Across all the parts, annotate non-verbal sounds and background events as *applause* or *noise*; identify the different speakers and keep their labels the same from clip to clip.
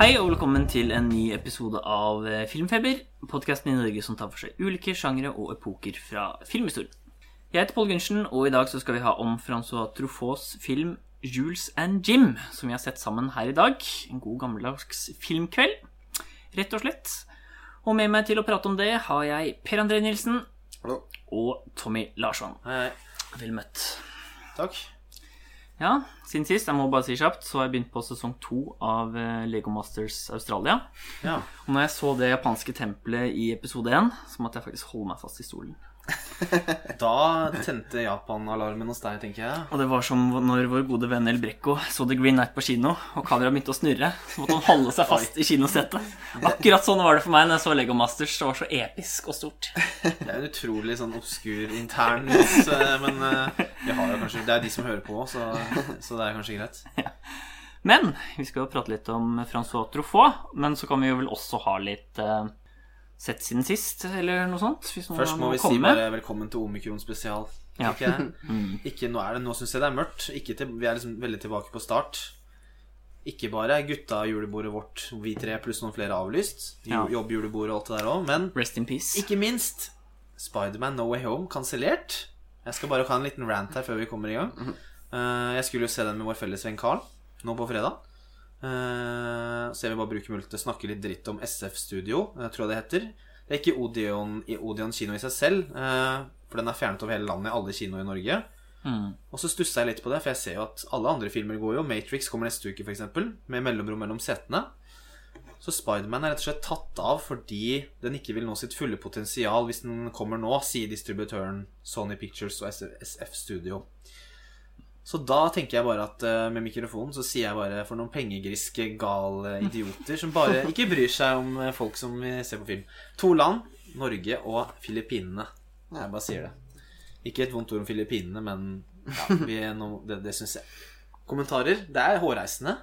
Speaker 1: Hei og velkommen til en ny episode av eh, Filmfeber, podkasten i Norge som tar for seg ulike sjangre og epoker fra filmhistorien. Jeg heter Pål Gundersen, og i dag så skal vi ha om Francois Truffauts film Jules and Jim, som vi har sett sammen her i dag. En god gammeldags filmkveld, rett og slett. Og med meg til å prate om det har jeg Per André Nilsen
Speaker 2: Hallo.
Speaker 1: og Tommy Larsson.
Speaker 2: Hei, hei.
Speaker 1: Vel møtt.
Speaker 2: Takk.
Speaker 1: Ja, siden sist, jeg må bare si kjapt, så har jeg begynt på sesong to av eh, Lego Masters Australia.
Speaker 2: Ja.
Speaker 1: Og når jeg så det japanske tempelet i episode én, så måtte jeg faktisk holde meg fast i stolen.
Speaker 2: Da tente Japan-alarmen hos deg, tenker jeg.
Speaker 1: Og det var som når vår gode venn El Brekko så The Green Night på kino, og kameraet begynte å snurre, så måtte han holde seg fast i kinosetet. Akkurat sånn var det for meg når jeg så Lego Masters. Det var så episk og stort.
Speaker 2: Det er en utrolig sånn obskur intern vits, eh, men eh, vi har jo kanskje Det er de som hører på, så, så det er kanskje greit.
Speaker 1: Men vi skal jo prate litt om Francois Truffaut, men så kan vi jo vel også ha litt eh, sett siden sist, eller noe sånt.
Speaker 2: Først må vi si bare velkommen til Omikron spesial.
Speaker 1: Ja.
Speaker 2: Ikke. *laughs* Ikke, nå er det, nå syns jeg det er mørkt. Ikke til, vi er liksom veldig tilbake på start. Ikke bare Gutta gutta-julebordet vårt, vi tre pluss noen flere avlyst.
Speaker 1: Ja.
Speaker 2: Jobbjulebordet og alt det der òg. Men
Speaker 1: Rest in peace.
Speaker 2: Ikke minst Spiderman No Way Home kansellert. Jeg skal bare ha en liten rant her før vi kommer i gang. Eh, jeg skulle jo se den med vår felles venn Carl nå på fredag. Eh, så jeg vil bare bruke muligheten til å snakke litt dritt om SF Studio, jeg tror jeg det heter. Det er ikke Odeon, Odeon kino i seg selv, eh, for den er fjernet over hele landet i alle kinoer i Norge.
Speaker 1: Mm.
Speaker 2: Og så stussa jeg litt på det, for jeg ser jo at alle andre filmer går jo. Matrix kommer neste uke, f.eks., med mellomrom mellom setene. Så Spiderman er rett og slett tatt av fordi den ikke vil nå sitt fulle potensial hvis den kommer nå, sier distributøren Sony Pictures og SF Studio. Så da tenker jeg bare at eh, med mikrofonen så sier jeg bare for noen pengegriske, gale *laughs* idioter som bare ikke bryr seg om eh, folk som vi ser på film. To land, Norge og Filippinene. Jeg bare sier det. Ikke et vondt ord om Filippinene, men ja, vi er no, det, det syns jeg. Kommentarer? Det er hårreisende.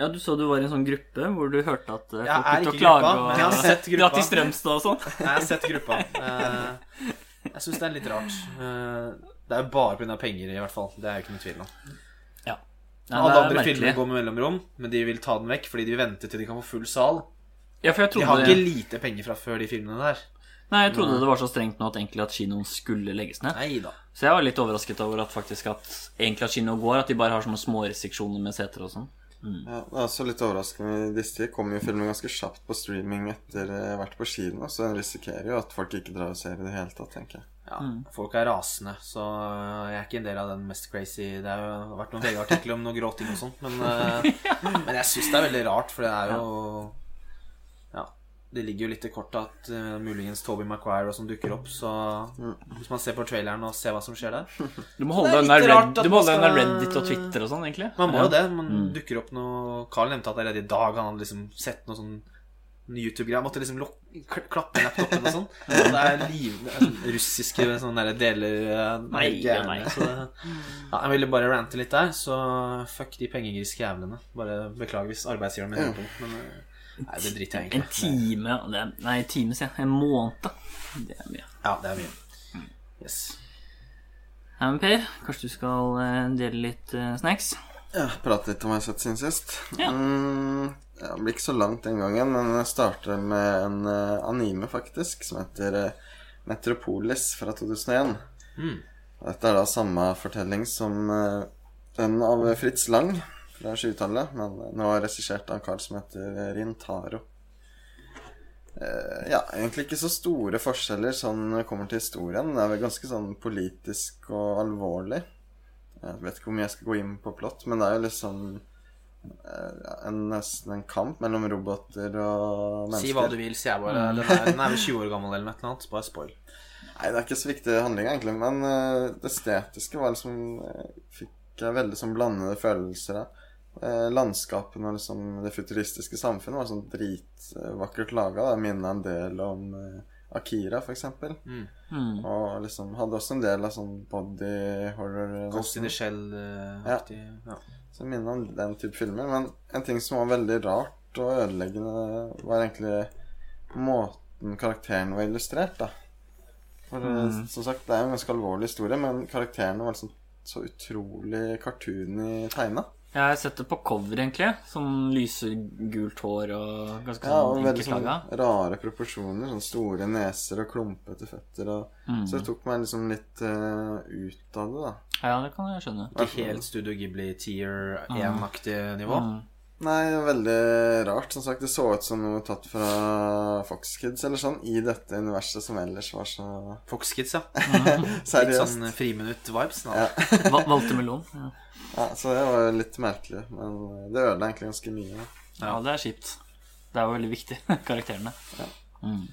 Speaker 1: Ja, du så du var i en sånn gruppe hvor du hørte at eh, folk begynte å klage
Speaker 2: gruppa, men jeg har sett *laughs* gruppa.
Speaker 1: til Strømstad og sånn.
Speaker 2: Jeg har sett gruppa. *laughs* Eh, Jeg syns det er litt rart. Eh, Det er jo bare pga. penger, i hvert fall. Det er jo ikke noe tvil om.
Speaker 1: Ja. Nei,
Speaker 2: Alle andre
Speaker 1: merkelig.
Speaker 2: filmer går med mellomrom, men de vil ta den vekk fordi de vil vente til de kan få full sal.
Speaker 1: Ja, for jeg
Speaker 2: De har ikke lite penger fra før, de filmene der.
Speaker 1: nei, jeg trodde det var så strengt nå at egentlig at kinoen skulle legges ned.
Speaker 2: Neida.
Speaker 1: Så jeg var litt overrasket over at faktisk at egentlig at kino går, at de bare har sånne små restriksjoner med seter og sånn.
Speaker 3: Ja, det er også litt overraskende. Disse tider kommer jo filmen ganske kjapt på streaming etter å ha vært på kino, så en risikerer jo at folk ikke drar og ser i det hele tatt, tenker jeg.
Speaker 2: Ja, Folk er rasende, så jeg er ikke en del av den mest crazy Det har jo vært noen VG-artikler om noe gråting og sånt, men, eh, *laughs* men jeg syns det er veldig rart, for det er jo Ja. Det ligger jo litt i kortet at uh, muligens Toby Maguire og sånn dukker opp, så hvis man ser på traileren og ser hva som skjer der
Speaker 1: Du må holde deg unna Red,
Speaker 2: skal-
Speaker 1: Reddit og Twitter og sånn, egentlig.
Speaker 2: Man må
Speaker 1: Ja.
Speaker 2: jo det. Man dukker opp noe Carl nevnte at allerede i dag han hadde liksom sett noe sånn YouTube-greier. Måtte liksom klappe laptopen og sånn. *laughs* Og det er liv, det er sånn russiske sånne der deler eh,
Speaker 1: Nei, nei.
Speaker 2: Så det, ja, jeg ville bare rante litt der, så fuck de pengegriske jævlene. Bare beklager hvis arbeidsgiveren min hører på. Men eh, nei, det driter jeg egentlig i.
Speaker 1: time nei, er, Nei, time, sier jeg. En måned. Det er mye.
Speaker 2: Ja, det er mye. Yes.
Speaker 1: Ja, men Per, kanskje du skal eh, dele litt eh, snacks?
Speaker 3: Ja, Prate litt om hva jeg har sett siden sist.
Speaker 1: Ja.
Speaker 3: Mm, det blir ikke så langt den gangen, men jeg starter med en eh, anime, faktisk, som heter eh, Metropolis fra 2001.
Speaker 2: Mm.
Speaker 3: Dette er da samme fortelling som eh, den av Fritz Lang fra 20-tallet, men nå er regissert av en kar som heter Rintaro. Ja, egentlig ikke så store forskjeller sånn kommer til historien. Det er vel ganske sånn politisk og alvorlig. Jeg vet ikke hvor mye jeg skal gå inn på plott, men det er jo liksom eh, en, nesten en kamp mellom roboter og mennesker.
Speaker 2: Si hva du vil, sier jeg bare. Den er, den er vel 20 år gammel eller noe annet. Bare spoil.
Speaker 3: Nei, det er ikke så viktig handling, egentlig, men eh, det estetiske var liksom eh, Fikk jeg veldig sånn blandede følelser av. Eh, landskapene og liksom det futuristiske samfunnet var sånn dritvakkert laga. Det minner en del om eh, Akira, for eksempel.
Speaker 2: Mm.
Speaker 1: Mm.
Speaker 3: Og liksom hadde også en del av sånn body horror.
Speaker 2: Ghost in the Shell-aktig. Ja.
Speaker 3: Så minner om den type filmer. Men en ting som var veldig rart og ødeleggende, var egentlig måten karakteren var illustrert, da. For mm. som sagt, det er jo en ganske alvorlig historie, men karakterene var liksom så utrolig cartoony tegna.
Speaker 1: Jeg har sett det på cover, egentlig. Sånn lysegult hår og ganske
Speaker 3: Ja, og
Speaker 1: sånn
Speaker 3: veldig
Speaker 1: enkelt
Speaker 3: sånn rare proporsjoner. Sånn store neser og klumpete føtter. Og,
Speaker 1: Mm.
Speaker 3: Så det tok meg liksom litt uh, ut av det, da.
Speaker 1: Ja, det kan jeg skjønne.
Speaker 2: Ikke helt Studio Ghibli tier 1-aktig nivå.
Speaker 1: Mm.
Speaker 3: Nei, veldig rart. Som sagt, det så ut som noe tatt fra Fox Kids eller sånn, i dette universet som ellers var så
Speaker 2: Fox Kids, ja. *laughs* Litt sånn friminutt-vibes.
Speaker 3: Ja.
Speaker 1: Va- Valgte melon. Ja.
Speaker 3: Ja, så det var jo litt merkelig. Men det ødela egentlig ganske mye.
Speaker 1: Ja, det er kjipt. Det er jo veldig viktig, *laughs* karakterene. Mm.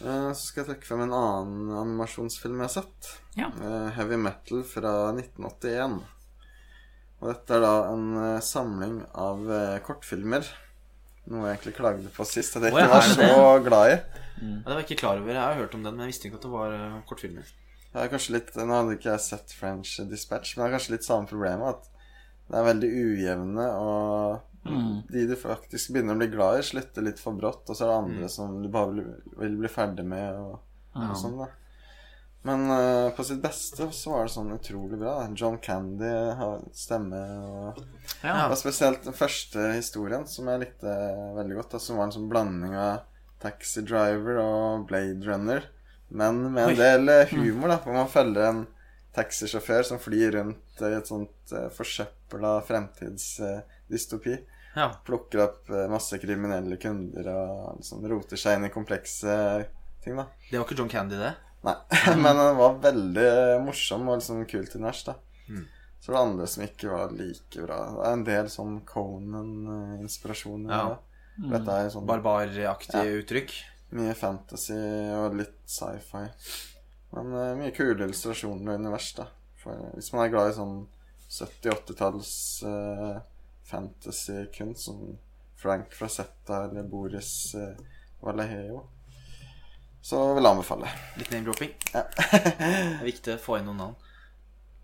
Speaker 3: Eh, Så skal jeg trekke frem en annen animasjonsfilm jeg har sett.
Speaker 1: Ja.
Speaker 3: Eh, Heavy Metal fra 1981. Og dette er da en eh, samling av eh, kortfilmer. Noe jeg egentlig klagde på sist, at jeg ikke var så glad i.
Speaker 2: Ja, det var jeg ikke klar over. Jeg har hørt om den, men jeg visste ikke at det var eh, kortfilmer.
Speaker 3: Jeg er kanskje litt, Nå hadde ikke jeg sett French Dispatch, men det er kanskje litt samme problemet. At det er veldig ujevne, og
Speaker 1: Mm.
Speaker 3: de du faktisk begynner å bli glad i, slutter litt for brått, og så er det andre som du bare vil, vil bli ferdig med, og, og sånn, da. Men uh, på sitt beste så var det sånn utrolig bra. da. John Candy har stemme, og
Speaker 1: Ja.
Speaker 3: Og spesielt den første historien som jeg likte veldig godt, da, som var en sånn blanding av Taxi Driver og Blade Runner, men med en
Speaker 2: Oi.
Speaker 3: del eh, humor, da, for man følger en taxisjåfør som flyr rundt i et sånt uh, forsøpla fremtidsdystopi.
Speaker 2: Ja.
Speaker 3: Plukker opp uh, masse kriminelle kunder og liksom roter seg inn i komplekse ting, da.
Speaker 2: Det var ikke John Candy, det.
Speaker 3: Nei, *laughs* men den var veldig morsom og liksom kult univers, da.
Speaker 2: Mm.
Speaker 3: Så var det andre som ikke var like bra. Det er en del sånn Conan-inspirasjoner.
Speaker 2: Ja.
Speaker 3: Mm. Dette er sånn
Speaker 2: Barbaraktige
Speaker 3: Ja.
Speaker 2: uttrykk.
Speaker 3: mye fantasy og litt sci-fi. Men uh, mye kule illustrasjoner og univers, da. For hvis man er glad i sånn 70-80-talls uh, fantasy-kunst, som Frank Frazetta eller Boris uh, Vallejo, så vil jeg anbefale.
Speaker 2: Litt name-dropping.
Speaker 3: Ja. *laughs*
Speaker 2: Det er viktig å få inn noen navn.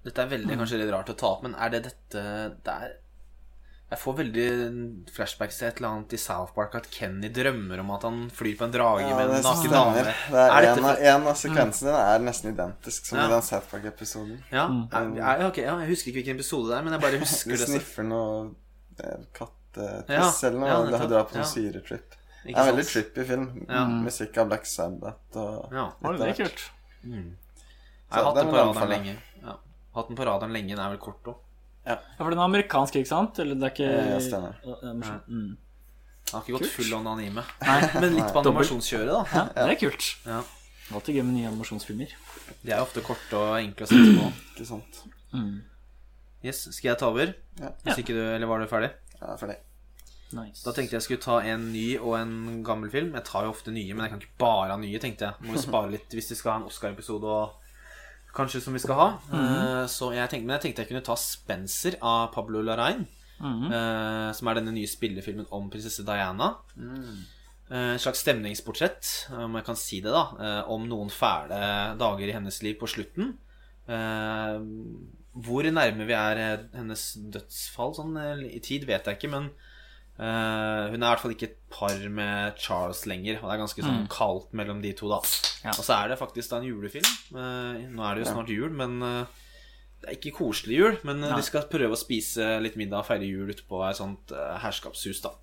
Speaker 2: Dette er veldig kanskje litt rart å ta opp, men er det dette det er, Jeg får veldig flashbacks til et eller annet i South Park at Kenny drømmer om at han flyr på en drage
Speaker 3: Ja,
Speaker 2: med en naken
Speaker 3: stemmer.
Speaker 2: dame.
Speaker 3: Det er,
Speaker 2: Er
Speaker 3: en, av,
Speaker 2: for-
Speaker 3: en av sekvensene mm. er nesten identisk som
Speaker 2: Ja.
Speaker 3: i den South Park-episoden.
Speaker 2: Ja, Mm. er, ok, ja, Jeg husker ikke hvilken episode det er, men jeg bare *laughs* husker det. Du
Speaker 3: sniffer noe eh, kattetiss
Speaker 2: Ja,
Speaker 3: eller noe,
Speaker 2: ja,
Speaker 3: og det drar på en
Speaker 2: ja.
Speaker 3: syretrip. Det er en veldig trippy film.
Speaker 2: Ja.
Speaker 3: Musikk av Black Sabbath og
Speaker 2: Ja.
Speaker 3: Litt
Speaker 1: det
Speaker 3: av
Speaker 1: er
Speaker 3: hvert.
Speaker 1: kult.
Speaker 2: Jeg har hatt
Speaker 3: den
Speaker 2: på radaren lenge. Ja. Hatt den på radaren lenge. Den er vel kort òg.
Speaker 1: Ja, for den er amerikansk, ikke sant? Eller det er ikke
Speaker 3: Ja, stemmer.
Speaker 1: Ja, er. Mm.
Speaker 2: Har ikke gått full on anime.
Speaker 1: Nei, *laughs*
Speaker 2: Men litt på
Speaker 1: Dobbelt.
Speaker 2: animasjonskjøret, da.
Speaker 1: ja, det er kult.
Speaker 2: Ja.
Speaker 1: Alltid gøy med nye animasjonsfilmer.
Speaker 2: De er ofte korte og enkle å sette på. *clears throat*
Speaker 3: Ikke sant.
Speaker 1: Mm.
Speaker 2: Yes, Skal jeg ta over?
Speaker 3: Ja.
Speaker 2: Hvis ikke du, Eller var du ferdig?
Speaker 3: Ja, ferdig.
Speaker 1: Nice.
Speaker 2: Da tenkte jeg jeg skulle ta en ny og en gammel film. Jeg tar jo ofte nye, men jeg kan ikke bare ha nye, tenkte jeg. Må jo spare litt hvis de skal ha en Oscar-episode og kanskje som vi skal ha. Eh, så jeg tenkte, men jeg tenkte jeg kunne ta Spencer av Pablo Larrain.
Speaker 1: Mhm.
Speaker 2: eh, som er denne nye spillefilmen om prinsesse Diana. Eh, En slags stemningsportrett, om jeg kan si det, da. eh, Om noen fæle dager i hennes liv på slutten. Eh, Hvor nærme vi er eh, hennes dødsfall sånn eh, i tid, vet jeg ikke, men eh, hun er i hvert fall ikke et par med Charles lenger. Og det er ganske sånn kaldt mellom de to, da.
Speaker 1: Ja.
Speaker 2: Og så er det faktisk da en julefilm. Uh, Nå er det jo snart jul, men uh, det er ikke koselig jul. Men de skal prøve å spise litt middag og feire jul ute på et sånt herskapshus, da.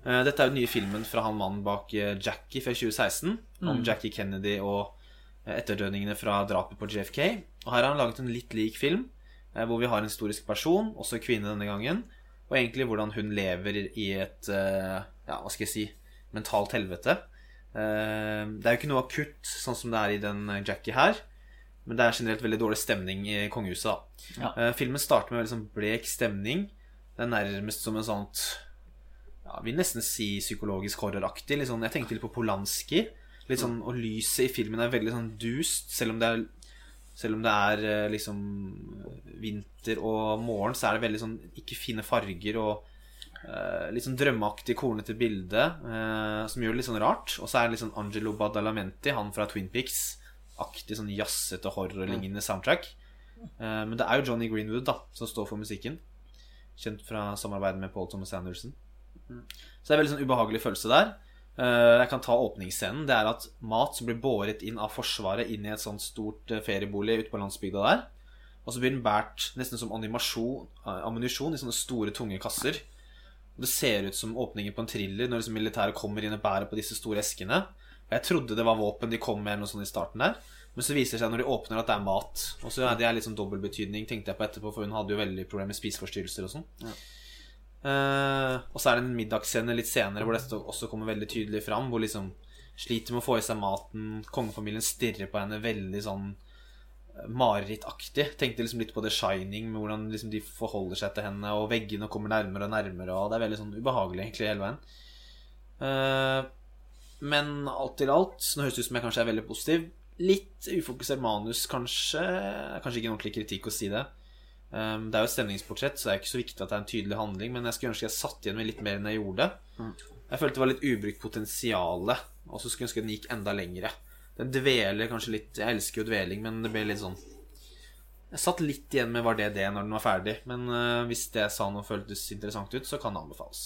Speaker 2: Eh, Dette er jo den nye filmen fra han mannen bak Jackie fra 2016. Om Jackie Kennedy og etterdønningene fra drapet på JFK. Og her har han laget en litt lik film, eh, hvor vi har en historisk person, også kvinne denne gangen. Og egentlig hvordan hun lever i et eh, Ja, hva skal jeg si mentalt helvete. Eh, Det er jo ikke noe akutt, sånn som det er i den Jackie her. Men det er generelt veldig dårlig stemning i kongehuset.
Speaker 1: Ja.
Speaker 2: Eh, Filmen starter med veldig sånn blek stemning. Det er nærmest som en sånt ja, vil nesten si psykologisk horroraktig. Sånn, jeg tenkte litt på Polanski. Litt sånn, Og lyset i filmen er veldig sånn dust. Selv om det er, selv om det er eh, liksom vinter og morgen, så er det veldig sånn ikke fine farger og uh, litt sånn drømmeaktig, kornete bilde uh, som gjør det litt sånn rart. Og så er det litt sånn Angelo Badalamenti, han fra Twin Peaks-aktig sånn jazzete, horrorlignende soundtrack. Uh, men det er jo Johnny Greenwood da som står for musikken. Kjent fra samarbeidet med Paul Thomas Anderson. Så det er veldig sånn ubehagelig følelse der. Eh, Jeg kan ta åpningsscenen. Det er at mat som blir båret inn av Forsvaret inn i et sånt stort eh, feriebolig ute på landsbygda der. Og så blir den båret nesten som eh, ammunisjon i sånne store, tunge kasser. Og det ser ut som åpningen på en thriller når liksom militæret kommer inn og bærer på disse store eskene. Og jeg trodde det var våpen de kom med, eller noe sånt i starten der. Men så viser det seg når de åpner at det er mat. Og så er det er litt sånn dobbeltbetydning, tenkte jeg på etterpå, for hun hadde jo veldig problemer med spiseforstyrrelser og sånn. Eh, og så er det en middagsscene litt senere hvor dette også kommer veldig tydelig fram. Hvor liksom sliter med å få i seg maten. Kongefamilien stirrer på henne veldig sånn eh, marerittaktig. Tenkte liksom litt på The Shining, med hvordan liksom de forholder seg til henne, og veggene kommer nærmere og nærmere, og det er veldig sånn ubehagelig egentlig hele veien. Uh, men alt til alt, nå høres det ut som jeg kanskje er veldig positiv. Litt ufokusert manus, kanskje. Kanskje ikke en ordentlig kritikk å si det. Um, det er jo et stemningsportrett, så det er ikke så viktig at det er en tydelig handling. Men jeg skulle ønske jeg satt igjen med litt mer enn jeg gjorde. Jeg følte det var litt ubrukt potensial, og så skulle jeg ønske den gikk enda lengre. Den dveler kanskje litt Jeg elsker jo dveling, men det ble litt sånn Jeg satt litt igjen med var det det når den var ferdig. Men uh, hvis det jeg sa noe føltes interessant ut, så kan det anbefales.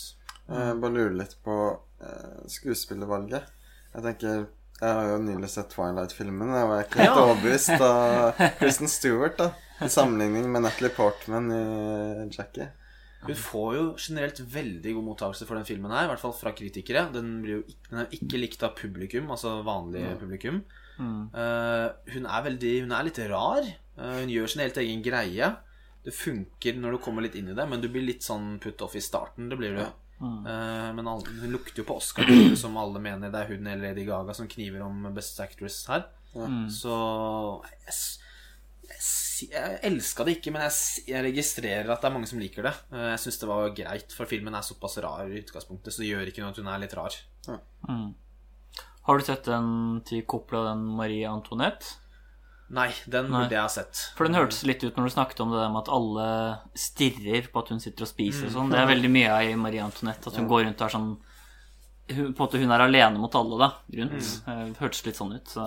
Speaker 3: Jeg bare lurer litt på uh, skuespillervalget. Jeg tenker Jeg har jo nylig sett Twilight-filmen. Jeg var ikke helt
Speaker 2: Ja.
Speaker 3: overbevist av *laughs* Kristen Stewart, da. I sammenligning med Natalie Portman i Jackie.
Speaker 2: Hun får jo generelt veldig god mottakelse for den filmen her, i hvert fall fra kritikere. Den, blir jo ikke, den er ikke likt av publikum, altså vanlig publikum. Eh, hun er veldig Hun er litt rar. Uh, hun gjør sin helt egen greie. Det funker når du kommer litt inn i det, men du blir litt sånn put off i starten. Det blir du. Eh, men alle, hun lukter jo på Oscar, som alle mener det er hun eller Lady Gaga som kniver om Best Actress her. Så yes, s- jeg, elska det ikke, men jeg, jeg registrerer at det er mange som liker det. Eh, Jeg syns det var greit, for filmen er såpass rar i utgangspunktet, så det gjør ikke noe at hun er litt rar.
Speaker 1: Har du sett den til Coppola, den Marie Antoinette?
Speaker 2: Nei, den
Speaker 1: Nei.
Speaker 2: burde jeg ha sett.
Speaker 1: For den hørtes litt ut når du snakket om det der med at alle stirrer på at hun sitter og spiser og sånn. Det er veldig mye av i Marie Antoinette, at hun går rundt og er sånn hun, På en måte hun er alene mot alle, da, rundt. Mm. Hørtes litt sånn ut. Så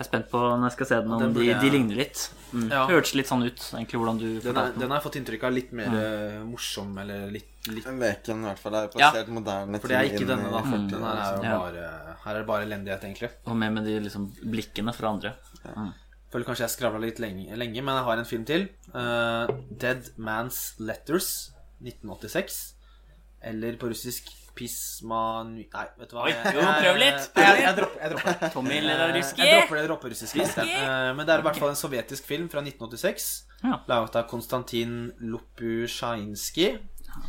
Speaker 1: jeg er spent på når jeg skal se den, om
Speaker 2: den
Speaker 1: de,
Speaker 2: jeg-
Speaker 1: de ligner litt. Mm.
Speaker 2: Ja.
Speaker 1: Hørtes litt sånn ut, egentlig, hvordan du
Speaker 2: Den, er,
Speaker 1: den.
Speaker 2: har jeg fått inntrykk av litt mer mm. morsom, eller litt, litt
Speaker 3: Meken, i hvert fall er jo
Speaker 1: Ja.
Speaker 3: moderne
Speaker 2: For det er ikke denne, da.
Speaker 3: Mm.
Speaker 2: Den her er jo
Speaker 1: Ja.
Speaker 2: bare Her er det bare elendighet, egentlig.
Speaker 1: Og med, med de liksom blikkene fra andre. Mm.
Speaker 2: Føler kanskje jeg skravla litt lenge, lenge, men jeg har en film til. Uh, Dead Man's Letters 1986. Eller på russisk Pisman... Nei, vet du hva
Speaker 1: Oi, jo, prøv litt, *laughs*
Speaker 2: Jeg,
Speaker 1: prøv
Speaker 2: jeg, jeg, dropper, jeg dropper det. *laughs*
Speaker 1: Tommy
Speaker 2: Eh,
Speaker 1: Leraruski.
Speaker 2: Jeg dropper det, jeg dropper russisk. Eh, Men det er i hvert fall en sovjetisk film fra 1986.
Speaker 1: Ja.
Speaker 2: Laget av Konstantin Lopusjainskij.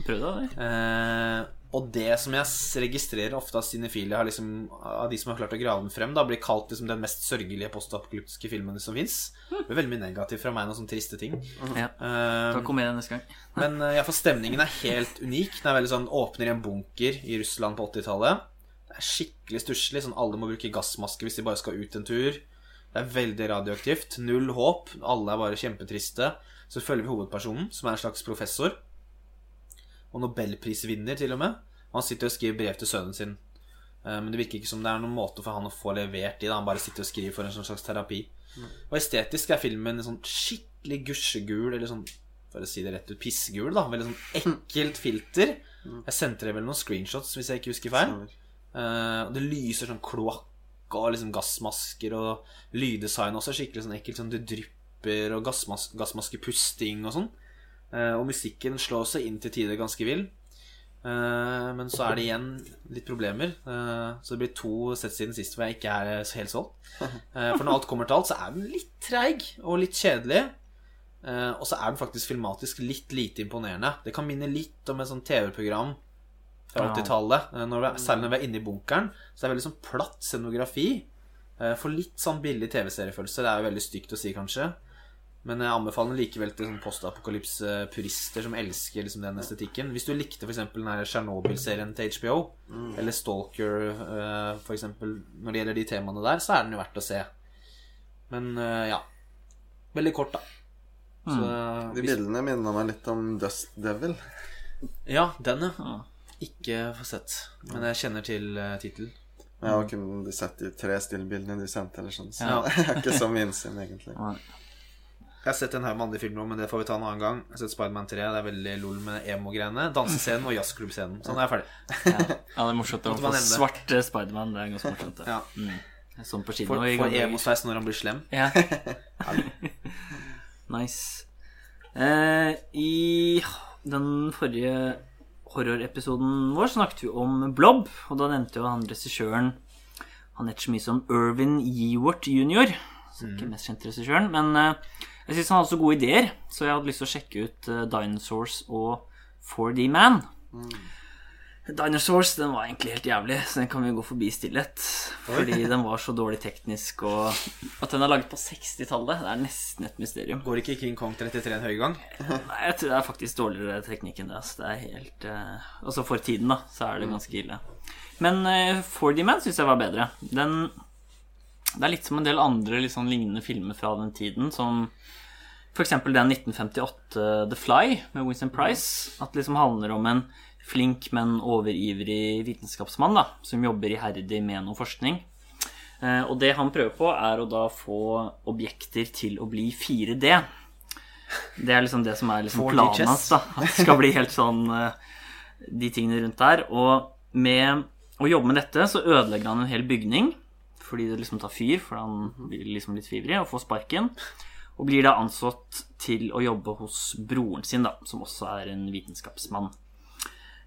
Speaker 1: Prøvde det.
Speaker 2: Eh, og det som jeg registrerer ofte av cinefile, liksom, av de som har klart å grave den frem, da blir kalt liksom den mest sørgelige postapokalyptiske filmen som fins. Det blir veldig mye negativt fra meg, noen sånne triste ting.
Speaker 1: Ja.
Speaker 2: Eh,
Speaker 1: Da kommer neste gang. *laughs*
Speaker 2: men uh, for stemningen er helt unik. Den er veldig sånn Åpner i en bunker i Russland på 80-tallet. Det er skikkelig stusslig. Sånn alle må bruke gassmaske hvis de bare skal ut en tur. Det er veldig radioaktivt. Null håp. Alle er bare kjempetriste. Så følger vi hovedpersonen, som er en slags professor. Og nobelprisvinner, til og med. Han sitter og skriver brev til sønnen sin. Eh, Men det virker ikke som det er noen måte for han å få levert i. Han bare sitter og skriver for en sånn slags terapi. Og estetisk er filmen sånn skikkelig gusjegul, eller sånn for å si det rett ut, pissegul. da. Veldig sånn ekkelt filter. Jeg sendte dere vel noen screenshots, hvis jeg ikke husker feil. Eh, og det lyser sånn kloakk og liksom gassmasker, og lyddesign også er skikkelig sånn ekkelt. Sånn det drypper, og gassmas gassmaskepusting og sånn. Eh, og musikken slår seg inn til tider ganske vill. Eh, men så er det igjen litt problemer. Eh, så det blir to sett siden sist hvor jeg ikke er helt solgt. *laughs* For når alt kommer til alt, så er den litt treig og litt kjedelig. Og så er den faktisk filmatisk litt lite imponerende. Det kan minne litt om et sånt TV-program fra
Speaker 1: Ja.
Speaker 2: 80-tallet. Eh, når vi- Særlig når vi er inne i bunkeren. Så det er veldig sånn platt scenografi. For litt sånn billig TV-seriefølelse. Det er jo veldig stygt å si, kanskje. Men jeg anbefaler likevel til sånn postapokalypse-purister som elsker liksom den estetikken. Hvis du likte f.eks. Chernobyl-serien til HBO, eller Stalker eh, for eksempel når det gjelder de temaene der, så er den jo verdt å se. Men eh, ja. Veldig kort, da. Så,
Speaker 3: De
Speaker 2: hvis,
Speaker 3: bildene minner meg litt om Dust Devil.
Speaker 2: ja, den, ja. Ikke få sett. Men jeg kjenner til uh, tittelen.
Speaker 3: Jeg har kun sett de tre stillbildene de sendte, eller sånn, så
Speaker 1: Ja. *laughs*
Speaker 3: jeg har ikke så mye innsyn, egentlig.
Speaker 2: Jeg har sett en haug med andre filmer men det får vi ta en annen gang. Jeg har sett Spiderman 3. Det er veldig lol med emo-greiene. Dansescenen og jazzklubbscenen. Sånn er jeg ferdig.
Speaker 1: Ja. ja, det er morsomt. å få
Speaker 2: man nevne det.
Speaker 1: svart eh, Spiderman. Det er ganske morsomt.
Speaker 2: Ja.
Speaker 1: Mm. Sånn på kino i
Speaker 2: for emo-sveis når han blir slem.
Speaker 1: Ja. *laughs* *laughs* Nice. Eh, I den forrige horrorepisoden vår snakket vi om Blob, og da nevnte jo han regissøren Han het så mye som Irvin Yewart jr., ikke mest kjent regissøren. Men eh, jeg syns han hadde så gode ideer, så jeg hadde lyst til å sjekke ut eh, Dinosaurs og 4D Man. Dinosaurs den var egentlig helt jævlig, så den kan vi gå forbi stillhet. Fordi den var så dårlig teknisk, og at den er laget på 60-tallet, det er nesten et mysterium.
Speaker 2: Går ikke King Kong 33 en høygang?
Speaker 1: Nei, jeg tror det er faktisk dårligere teknikk enn det. Altså. Det er helt uh... Altså for tiden, da, så er det ganske ille. Men uh, 4D Man syns jeg var bedre. Den Det er litt som en del andre sånn lignende filmer fra den tiden, som f.eks. den 1958 The Fly med Winston Price. At det liksom handler om en flink, men overivrig vitenskapsmann da, som jobber iherdig med noe forskning. Eh, og det han prøver på, er å da få objekter til å bli 4D. Det er liksom det som er liksom planen hans. da At det skal bli helt sånn eh, De tingene rundt der. Og med å jobbe med dette, så ødelegger han en hel bygning. Fordi det liksom tar fyr, for han blir liksom litt fivrig og får sparken. Og blir da ansatt til å jobbe hos broren sin, da, som også er en vitenskapsmann.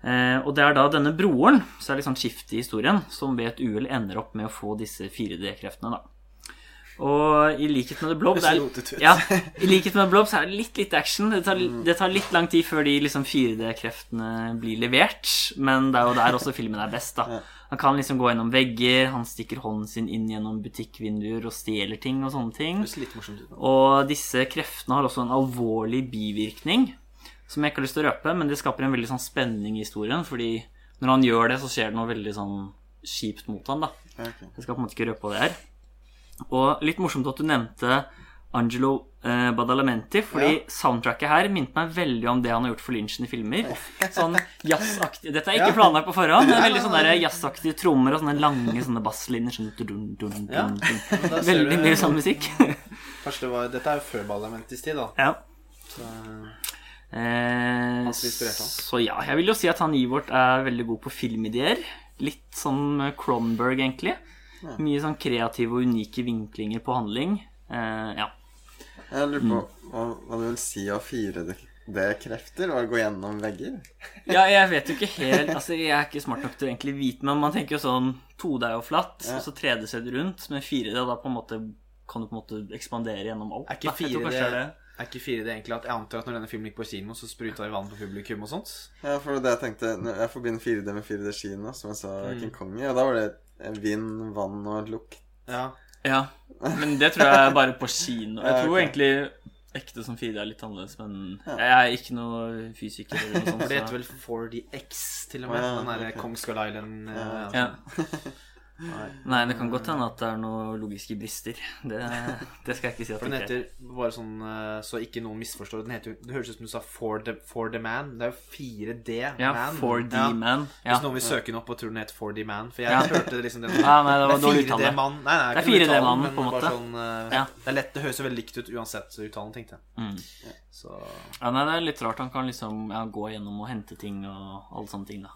Speaker 1: Eh, og det er da denne broren, så er det litt sånn skift i historien, som ved et uhell ender opp med å få disse 4D-kreftene, da. Og i likhet med The Blob
Speaker 2: Det
Speaker 1: er, ja, I likhet med The Blob så er det litt litt action. Det tar, det tar litt lang tid før de liksom 4D-kreftene blir levert. Men det er jo der også filmen er best. da Han kan liksom gå gjennom vegger, han stikker hånden sin inn gjennom butikkvinduer og stjeler ting og sånne ting.
Speaker 2: Morsomt.
Speaker 1: Og disse kreftene har også en alvorlig bivirkning som jeg ikke har lyst til å røpe, men det skaper en veldig sånn spenning i historien, fordi når han gjør det, så skjer det noe veldig sånn kjipt mot han da.
Speaker 3: Okay.
Speaker 1: Jeg skal på en måte ikke røpe hva det er. Og litt morsomt at du nevnte Angelo eh, Badalamenti, fordi soundtracket her minte meg veldig om det han har gjort for Lynchen i filmer. *laughs* Sånn jazzaktig Dette er ikke planlagt på forhånd. Er veldig sånn *laughs* jazzaktige trommer og sånne lange sånne basslinjer. Sånn dun, dun, dun,
Speaker 2: Ja,
Speaker 1: dun.
Speaker 2: men
Speaker 1: Veldig mye sånn musikk. *laughs*
Speaker 2: Kanskje det var, Dette er jo før Badalamentis tid, da.
Speaker 1: ja.
Speaker 2: Så,
Speaker 1: Eh. Så ja, jeg vil jo si at han Ivort er veldig god på filmideer. Litt som Cronberg, egentlig. Mye sånn kreative og unike vinklinger på handling. Eh, ja.
Speaker 3: Jeg lurer på
Speaker 1: Mm.
Speaker 3: hva, hva du vil si av 4D-krefter? Å gå gjennom vegger? *laughs*
Speaker 1: ja, jeg vet jo ikke helt Altså, jeg er ikke smart nok til å egentlig vite, men man tenker jo sånn 2D er jo flatt,
Speaker 3: Ja.
Speaker 1: og så 3D ser det rundt, men 4D da på en måte kan du på en måte ekspandere gjennom alt.
Speaker 2: er ikke
Speaker 1: da.
Speaker 2: 4D
Speaker 1: kanskje det er det.
Speaker 2: er ikke 4D egentlig at jeg antar at når denne filmen gikk på kino, så spruta det vann på publikum og sånt?
Speaker 3: Ja, for det jeg tenkte Jeg forbinder 4D med 4D-kino, som jeg sa
Speaker 2: Mm.
Speaker 3: King Kong i. Og da var det vind, vann og lukt.
Speaker 2: Ja.
Speaker 1: Ja, men det tror jeg er bare på kino. Jeg tror
Speaker 3: okay.
Speaker 1: egentlig ekte som 4D er litt annerledes, men jeg er ikke noe fysiker eller noe sånt.
Speaker 2: For det heter vel 4DX, til og med.
Speaker 3: Ja,
Speaker 2: den derre. Kong Skull Island eh,
Speaker 3: Ja. *laughs*
Speaker 1: Ja.
Speaker 2: Nei.
Speaker 1: Nei, det kan godt hende at det er noen logiske brister. Det, det skal jeg ikke si at
Speaker 2: For
Speaker 1: det
Speaker 2: den
Speaker 1: er.
Speaker 2: heter bare sånn eh, så ikke noen misforstår Den heter Det høres ut som du sa For the, for the Man. Det er jo 4D
Speaker 1: Ja,
Speaker 2: Man.
Speaker 1: 4D-man. Ja.
Speaker 2: Hvis noen vil søke den opp og tror den heter 4D Man For jeg
Speaker 1: Ja.
Speaker 2: hørte det liksom det, *laughs*
Speaker 1: Ja, nei, det var
Speaker 2: er
Speaker 1: dårlig uttale.
Speaker 2: 4D-mann. Nei, nei,
Speaker 1: Det er
Speaker 2: 4D Man,
Speaker 1: på en måte.
Speaker 2: Sånn, eh,
Speaker 1: Ja.
Speaker 2: Det er lett, det høres jo veldig likt ut uansett uttalen, tenkte jeg.
Speaker 1: Mm.
Speaker 2: Så
Speaker 1: ja, nei, det er litt rart. Han kan liksom ja, gå gjennom og hente ting og alle sånne ting, da.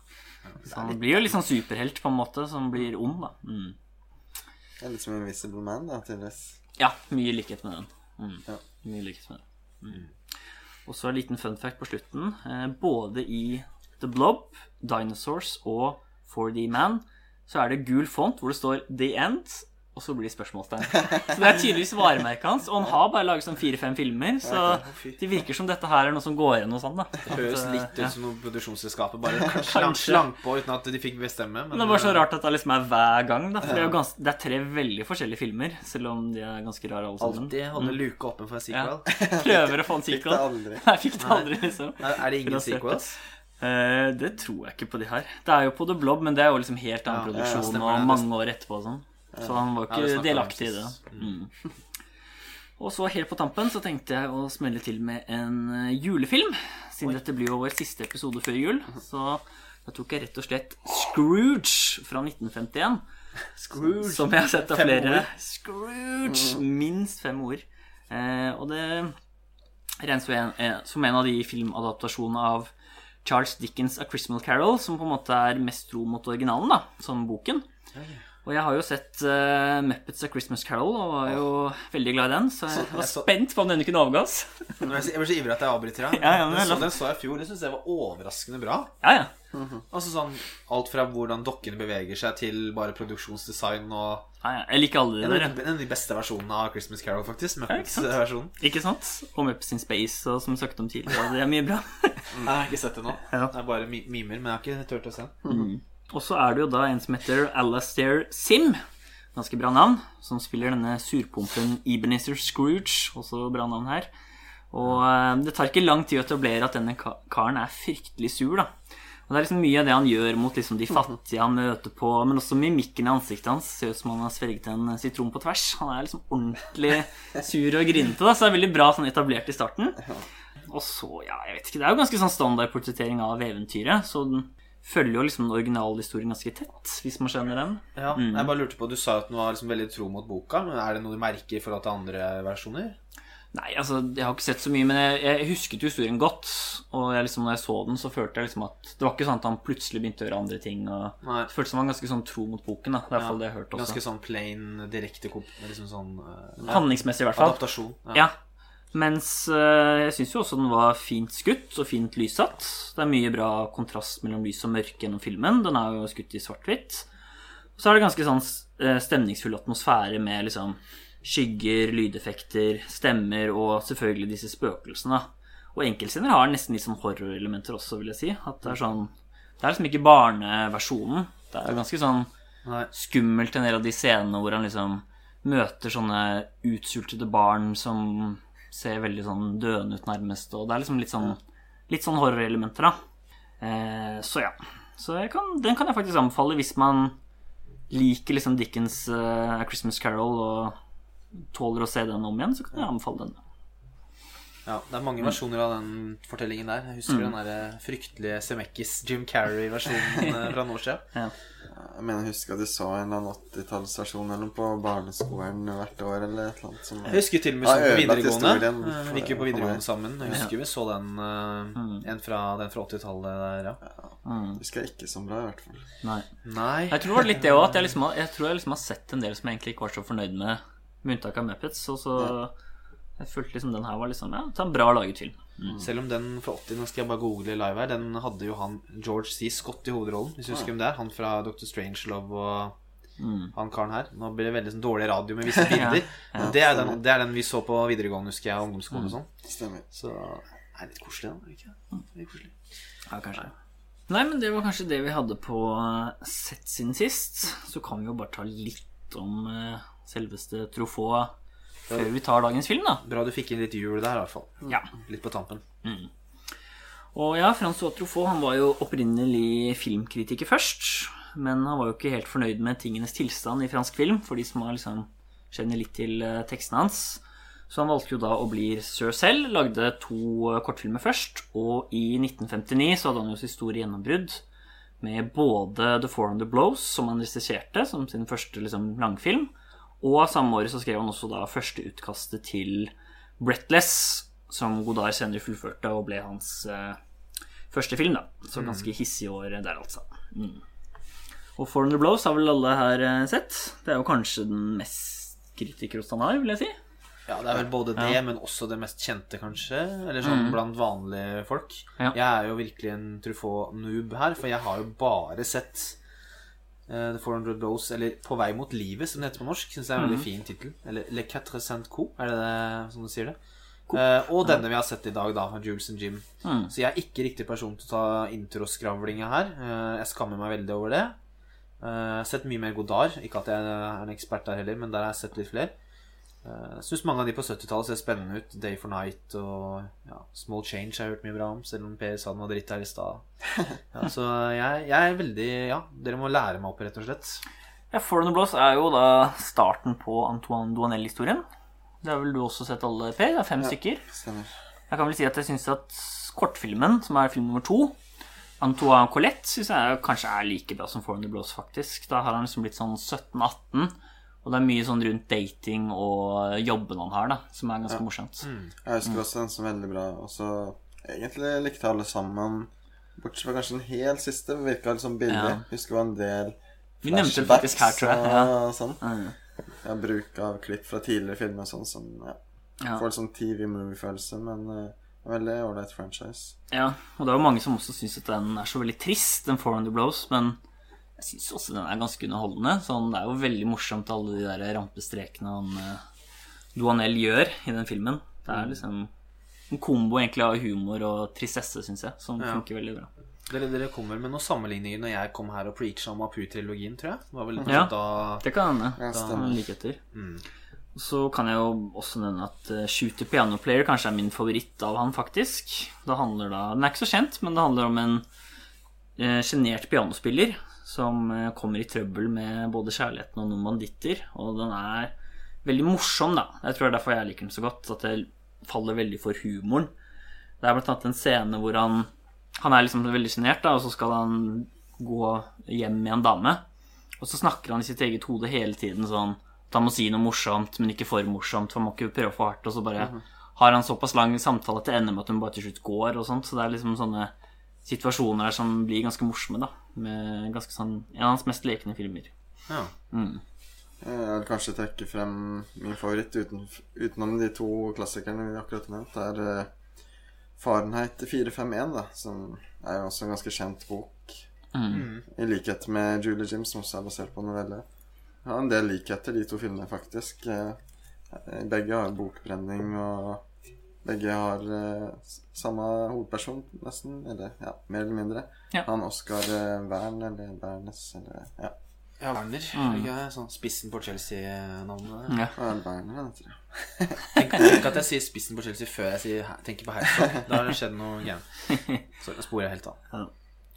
Speaker 1: Så han blir jo litt sånn superhelt, på en måte, som blir ond, da. Mm.
Speaker 3: Det er litt som Invisible Man, da, tydeligvis.
Speaker 1: Ja, mye likhet med den. Mm.
Speaker 3: Ja.
Speaker 1: Mye likhet med den. Mm. Og så en liten fun fact på slutten. Eh, både i The Blob, Dinosaurs og 4D Man så er det gul font hvor det står The End, og så blir det spørsmålstegn. Så det er tydeligvis varemerket hans. Og han har bare laget sånn fire-fem filmer, så det virker som dette her er noe som går igjen hos han. da.
Speaker 2: Det høres
Speaker 1: eh,
Speaker 2: litt ut
Speaker 1: ja.
Speaker 2: som noe produksjonsselskapet bare *laughs* slank, slank på uten at de fikk bestemme.
Speaker 1: Men det er bare så rart at det liksom er hver gang, da. For det er jo gans det er tre veldig forskjellige filmer, selv om de er ganske rare alle sammen.
Speaker 2: Alltid holde luka åpen for en
Speaker 1: Ja.
Speaker 2: sequel. *laughs*
Speaker 1: Prøver å få en
Speaker 3: Fikk
Speaker 1: sequel.
Speaker 3: det aldri.
Speaker 1: Nei, fikk det aldri, liksom.
Speaker 2: Er, er det ingen sequels?
Speaker 1: Eh, det tror jeg ikke på de her. Det er jo på The Blob, men det er jo liksom helt annen
Speaker 2: Ja, ja,
Speaker 1: produksjon og mange år etterpå og sånn. Så han var ikke
Speaker 2: Ja,
Speaker 1: delaktig i det. Mm. Og så helt på tampen så tenkte jeg å smelle til med en eh, julefilm. Siden dette blir jo vår siste episode før jul. Så da tok jeg rett og slett Scrooge fra 1951.
Speaker 2: Scrooge.
Speaker 1: Som jeg har sett av flere. Scrooge! Minst fem ord. Eh, og det regnes jo eh, som en av de filmadaptasjonene av Charles Dickens' A Christmas Carol, som på en måte er mest tro mot originalen, da, som boken. Og jeg har jo sett uh, Muppets A Christmas Carol og var jo veldig glad i den, så jeg var
Speaker 2: jeg så-
Speaker 1: spent på om denne kunne
Speaker 2: avgås. *laughs* Jeg ble så ivrig at jeg avbryter deg.
Speaker 1: Ja, ja, men
Speaker 2: den, så, den så jeg i fjor. Den syns jeg var overraskende bra.
Speaker 1: Ja, ja.
Speaker 2: Altså sånn Alt fra hvordan dokkene beveger seg, til bare produksjonsdesign og
Speaker 1: ja, ja. Jeg liker alle de der.
Speaker 2: en av de beste versjonene av Christmas Carol, faktisk.
Speaker 1: Ja, ikke sant?
Speaker 2: Muppets-versjonen.
Speaker 1: Ikke sant? Og Muppets in Space, og som vi snakket om tidligere. Det er mye bra. *laughs*
Speaker 2: Jeg har ikke sett det nå. Det er bare mimer, men jeg har ikke turt å se den.
Speaker 1: Og så er det jo da en som heter Alastair Sim. Ganske bra navn. Som spiller denne surpumpen Ebenezer Scrooge. Også bra navn her. Og eh, det tar ikke lang tid å etablere at denne karen er fryktelig sur, da. Og det er liksom mye av det han gjør mot liksom de fattige han møter på, men også mimikken i ansiktet hans. Ser ut som han har sverget en sitron på tvers. Han er liksom ordentlig sur og grinete, da, så det er veldig bra sånn etablert i starten. Og så, ja, jeg vet ikke, det er jo ganske sånn standard portrettering av eventyret, så den følger jo liksom den originale historien ganske tett, hvis man skjønner den.
Speaker 2: Ja, Jeg bare lurte på, Du sa at den var liksom veldig tro mot boka. Men Er det noe du merker i forhold til andre versjoner?
Speaker 1: Nei, altså, jeg har ikke sett så mye, men jeg, jeg husket jo historien godt. Og jeg liksom, når jeg så den, så følte jeg liksom at Det var ikke sånn at han plutselig begynte å gjøre andre ting. Og
Speaker 2: Nei.
Speaker 1: det føltes som han var ganske sånn tro mot boken, da. Det er fall det jeg hørte også.
Speaker 2: Ganske sånn plain, direkte liksom sånn eh,
Speaker 1: Handlingsmessig, i hvert fall.
Speaker 2: Adaptasjon.
Speaker 1: Ja. Mens øh, jeg syns jo også den var fint skutt og fint lyssatt. Det er mye bra kontrast mellom lys og mørke gjennom filmen. Den er jo skutt i svart-hvitt. Og så er det ganske sånn øh, stemningsfull atmosfære med liksom skygger, lydeffekter, stemmer og selvfølgelig disse spøkelsene. Og enkeltscener har nesten litt sånn horrorelementer også, vil jeg si. At det er sånn Det er liksom ikke barneversjonen. Det er ganske sånn skummelt en del av de scenene hvor han liksom møter sånne utsultede barn som ser veldig sånn døende ut, nærmest. Og det er liksom litt sånn, litt sånn horrorelementer, da. Eh, så ja. Så kan, den kan jeg faktisk anbefale hvis man liker liksom Dickens uh, Christmas Carol og tåler å se den om igjen, så kan jeg anbefale den.
Speaker 2: Ja, Det er mange versjoner av den fortellingen der. Jeg husker den der eh, fryktelige Semekis Jim Carrey-versjonen eh, fra noen år siden. *laughs*
Speaker 1: Ja.
Speaker 3: Jeg mener jeg husker at du så en eller annen 80-tallsversjon eller noe på barneskolen hvert år eller et eller annet som
Speaker 2: Jeg husker til og med
Speaker 3: Ja,
Speaker 2: sånn på videregående.
Speaker 3: historien
Speaker 2: Eh, Vi gikk jo på videregående sammen. Jeg husker vi så den, uh, en fra, den fra 80-tallet der, ja.
Speaker 3: Husker jeg ikke så bra, i hvert fall.
Speaker 1: Nei.
Speaker 2: Nei.
Speaker 1: Jeg tror det var litt det òg, at jeg, liksom, har- jeg tror jeg liksom har sett en del som jeg egentlig ikke var så fornøyd med, med unntak av Muppets. Og så jeg følte liksom den her var liksom Ja, det er en bra laget film.
Speaker 2: Selv om den fra 80, nå skal jeg bare google live her, den hadde jo han George C. Scott i hovedrollen. Hvis du husker hvem det er? Han fra Dr. Strangelove og han karen her. Nå blir det veldig sånn dårlig radio med *laughs* visse bilder. Men det, er den, det er den vi så på videregående, husker jeg, ungdomsskolen og sånn.
Speaker 3: Stemmer.
Speaker 2: Så det er litt koselig, da. er det Ikke? Litt koselig.
Speaker 1: Ja, kanskje. Nei, men det var kanskje det vi hadde på eh, sett siden sist. Så kan vi jo bare ta litt om eh, selveste Truffaut før vi tar dagens film, da.
Speaker 2: Bra du fikk inn litt jul der, i hvert fall.
Speaker 1: Ja.
Speaker 2: Litt på tampen.
Speaker 1: Og ja, Francois Truffaut han var jo opprinnelig filmkritiker først. Men han var jo ikke helt fornøyd med tingenes tilstand i fransk film, for de som har liksom kjenner litt til eh, tekstene hans. Så han valgte jo da å bli regissør selv, lagde to eh, kortfilmer først. Og i 1959 så hadde han jo sitt store gjennombrudd med både The Four and the Blows, som han regisserte som sin første liksom, langfilm. Og samme året så skrev han også da første utkastet til Breathless, som Godard senere fullførte og ble hans uh, første film. da Så ganske hissig år der, altså. Mm. Og Four and the Blows har vel alle her eh, sett. Det er jo kanskje den mest kritikerrost han har, vil jeg si.
Speaker 2: Ja, det er vel både det, men også det mest kjente, kanskje. Eller sånn blant vanlige folk.
Speaker 1: Ja.
Speaker 2: Jeg er jo virkelig en Truffaut-noob her, for jeg har jo bare sett eh, The 400 Blows, eller På vei mot livet, som det heter på norsk. Syns jeg er en veldig fin tittel. Eller Le Quatre Cent Co, er det det som du sier det? Uh, og denne vi har sett i dag, da, Jules and Jim. Så jeg er ikke riktig person til å ta introskravlinga her. Uh, jeg skammer meg veldig over det. Eh, Jeg har sett mye mer Godard. Ikke at jeg er en ekspert der heller, men der har jeg sett litt flere. Eh, Jeg syns mange av de på 70-tallet ser spennende ut. Day for Night og ja, Small Change jeg har jeg hørt mye bra om, selv om Per sa den var dritt her i stad. *laughs* Ja, så jeg, jeg er veldig Ja, dere må lære meg opp, rett og slett.
Speaker 1: Ja, and the er jo da starten på Antoine Duanel-historien. Det har vel du også sett alle, Per? Det er fem stykker.
Speaker 3: Stemmer.
Speaker 1: Jeg kan vel si at jeg syns at kortfilmen, som er film nummer to, Antoine Colette, syns jeg kanskje er like bra som the Blows, faktisk. Da har han liksom blitt sånn 17-18. Og det er mye sånn rundt dating og jobben han har, da, som er ganske morsomt.
Speaker 3: Jeg husker også den som veldig bra. Og så egentlig likte alle sammen. Bortsett fra kanskje den helt siste. Virka litt sånn billig.
Speaker 1: Ja.
Speaker 3: Husker det var en del
Speaker 1: Vi nevnte det faktisk her, tror jeg. Ja.
Speaker 3: og sånn.
Speaker 1: Mm.
Speaker 3: Ja, bruk av klipp fra tidligere filmer og sånn som ja,
Speaker 1: Ja.
Speaker 3: får litt sånn TV-movie-følelse, men uh, veldig ålreit franchise.
Speaker 1: ja. Og det er jo mange som også syns at den er så veldig trist, den 400 Blows, men jeg syns også den er ganske underholdende. Sånn, det er jo veldig morsomt, alle de der rampestrekene han eh, Duanel gjør i den filmen. Det er liksom en kombo egentlig av humor og tristesse, syns jeg, som
Speaker 2: Ja.
Speaker 1: funker veldig bra.
Speaker 2: Dere, dere kommer med noen sammenligninger når jeg kom her og preacha om Apu-trilogien, tror jeg. Det var vel
Speaker 1: Ja.
Speaker 2: da
Speaker 1: Det kan hende.
Speaker 3: Ja,
Speaker 1: er likheter.
Speaker 2: Mm.
Speaker 1: Så kan jeg jo også nevne at eh, Shooter Piano Player kanskje er min favoritt av han, faktisk. Det handler da, Den er ikke så kjent, men det handler om en eh, sjenert pianospiller som eh, kommer i trøbbel med både kjærligheten og noen banditter. Og den er veldig morsom, da. Jeg tror det er derfor jeg liker den så godt. At det faller veldig for humoren. Det er blant annet en scene hvor han Han er liksom veldig sjenert, og så skal han gå hjem med en dame. Og så snakker han i sitt eget hode hele tiden sånn at han må si noe morsomt, men ikke for morsomt, for han må ikke prøve for hardt. Og så bare har han såpass lang samtale at det ender med at hun bare til slutt går, og sånt. Så det er liksom sånne situasjoner der som blir ganske morsomme, da. Med ganske sånn En av hans mest lekne filmer.
Speaker 2: Ja.
Speaker 1: Mm.
Speaker 3: Jeg vil kanskje trekke frem min favoritt uten, utenom de to klassikerne vi akkurat har nevnt. Det er uh, Fahrenheit 451, da, som er jo også en ganske kjent bok.
Speaker 1: Mm.
Speaker 3: I likhet med Julie Jim, som også er basert på novelle. Jeg har en del likheter, de to filmene, faktisk. Eh, Begge har bokbrenning, og begge har uh, samme hovedperson, nesten. Eller ja, mer eller mindre.
Speaker 1: Ja.
Speaker 3: Han Oscar eh, Wern, eller Bernes, eller ja.
Speaker 2: Ja, Werner.
Speaker 1: Mm.
Speaker 2: Ikke sånn spissen på Chelsea-navnet.
Speaker 1: Ja.
Speaker 3: Hva jeg tror jeg. *laughs*
Speaker 2: Tenk, tenk at jeg sier spissen på Chelsea før jeg sier, tenker på Herzog. *laughs* Da har det skjedd noe gærent. Så nå sporer jeg helt av.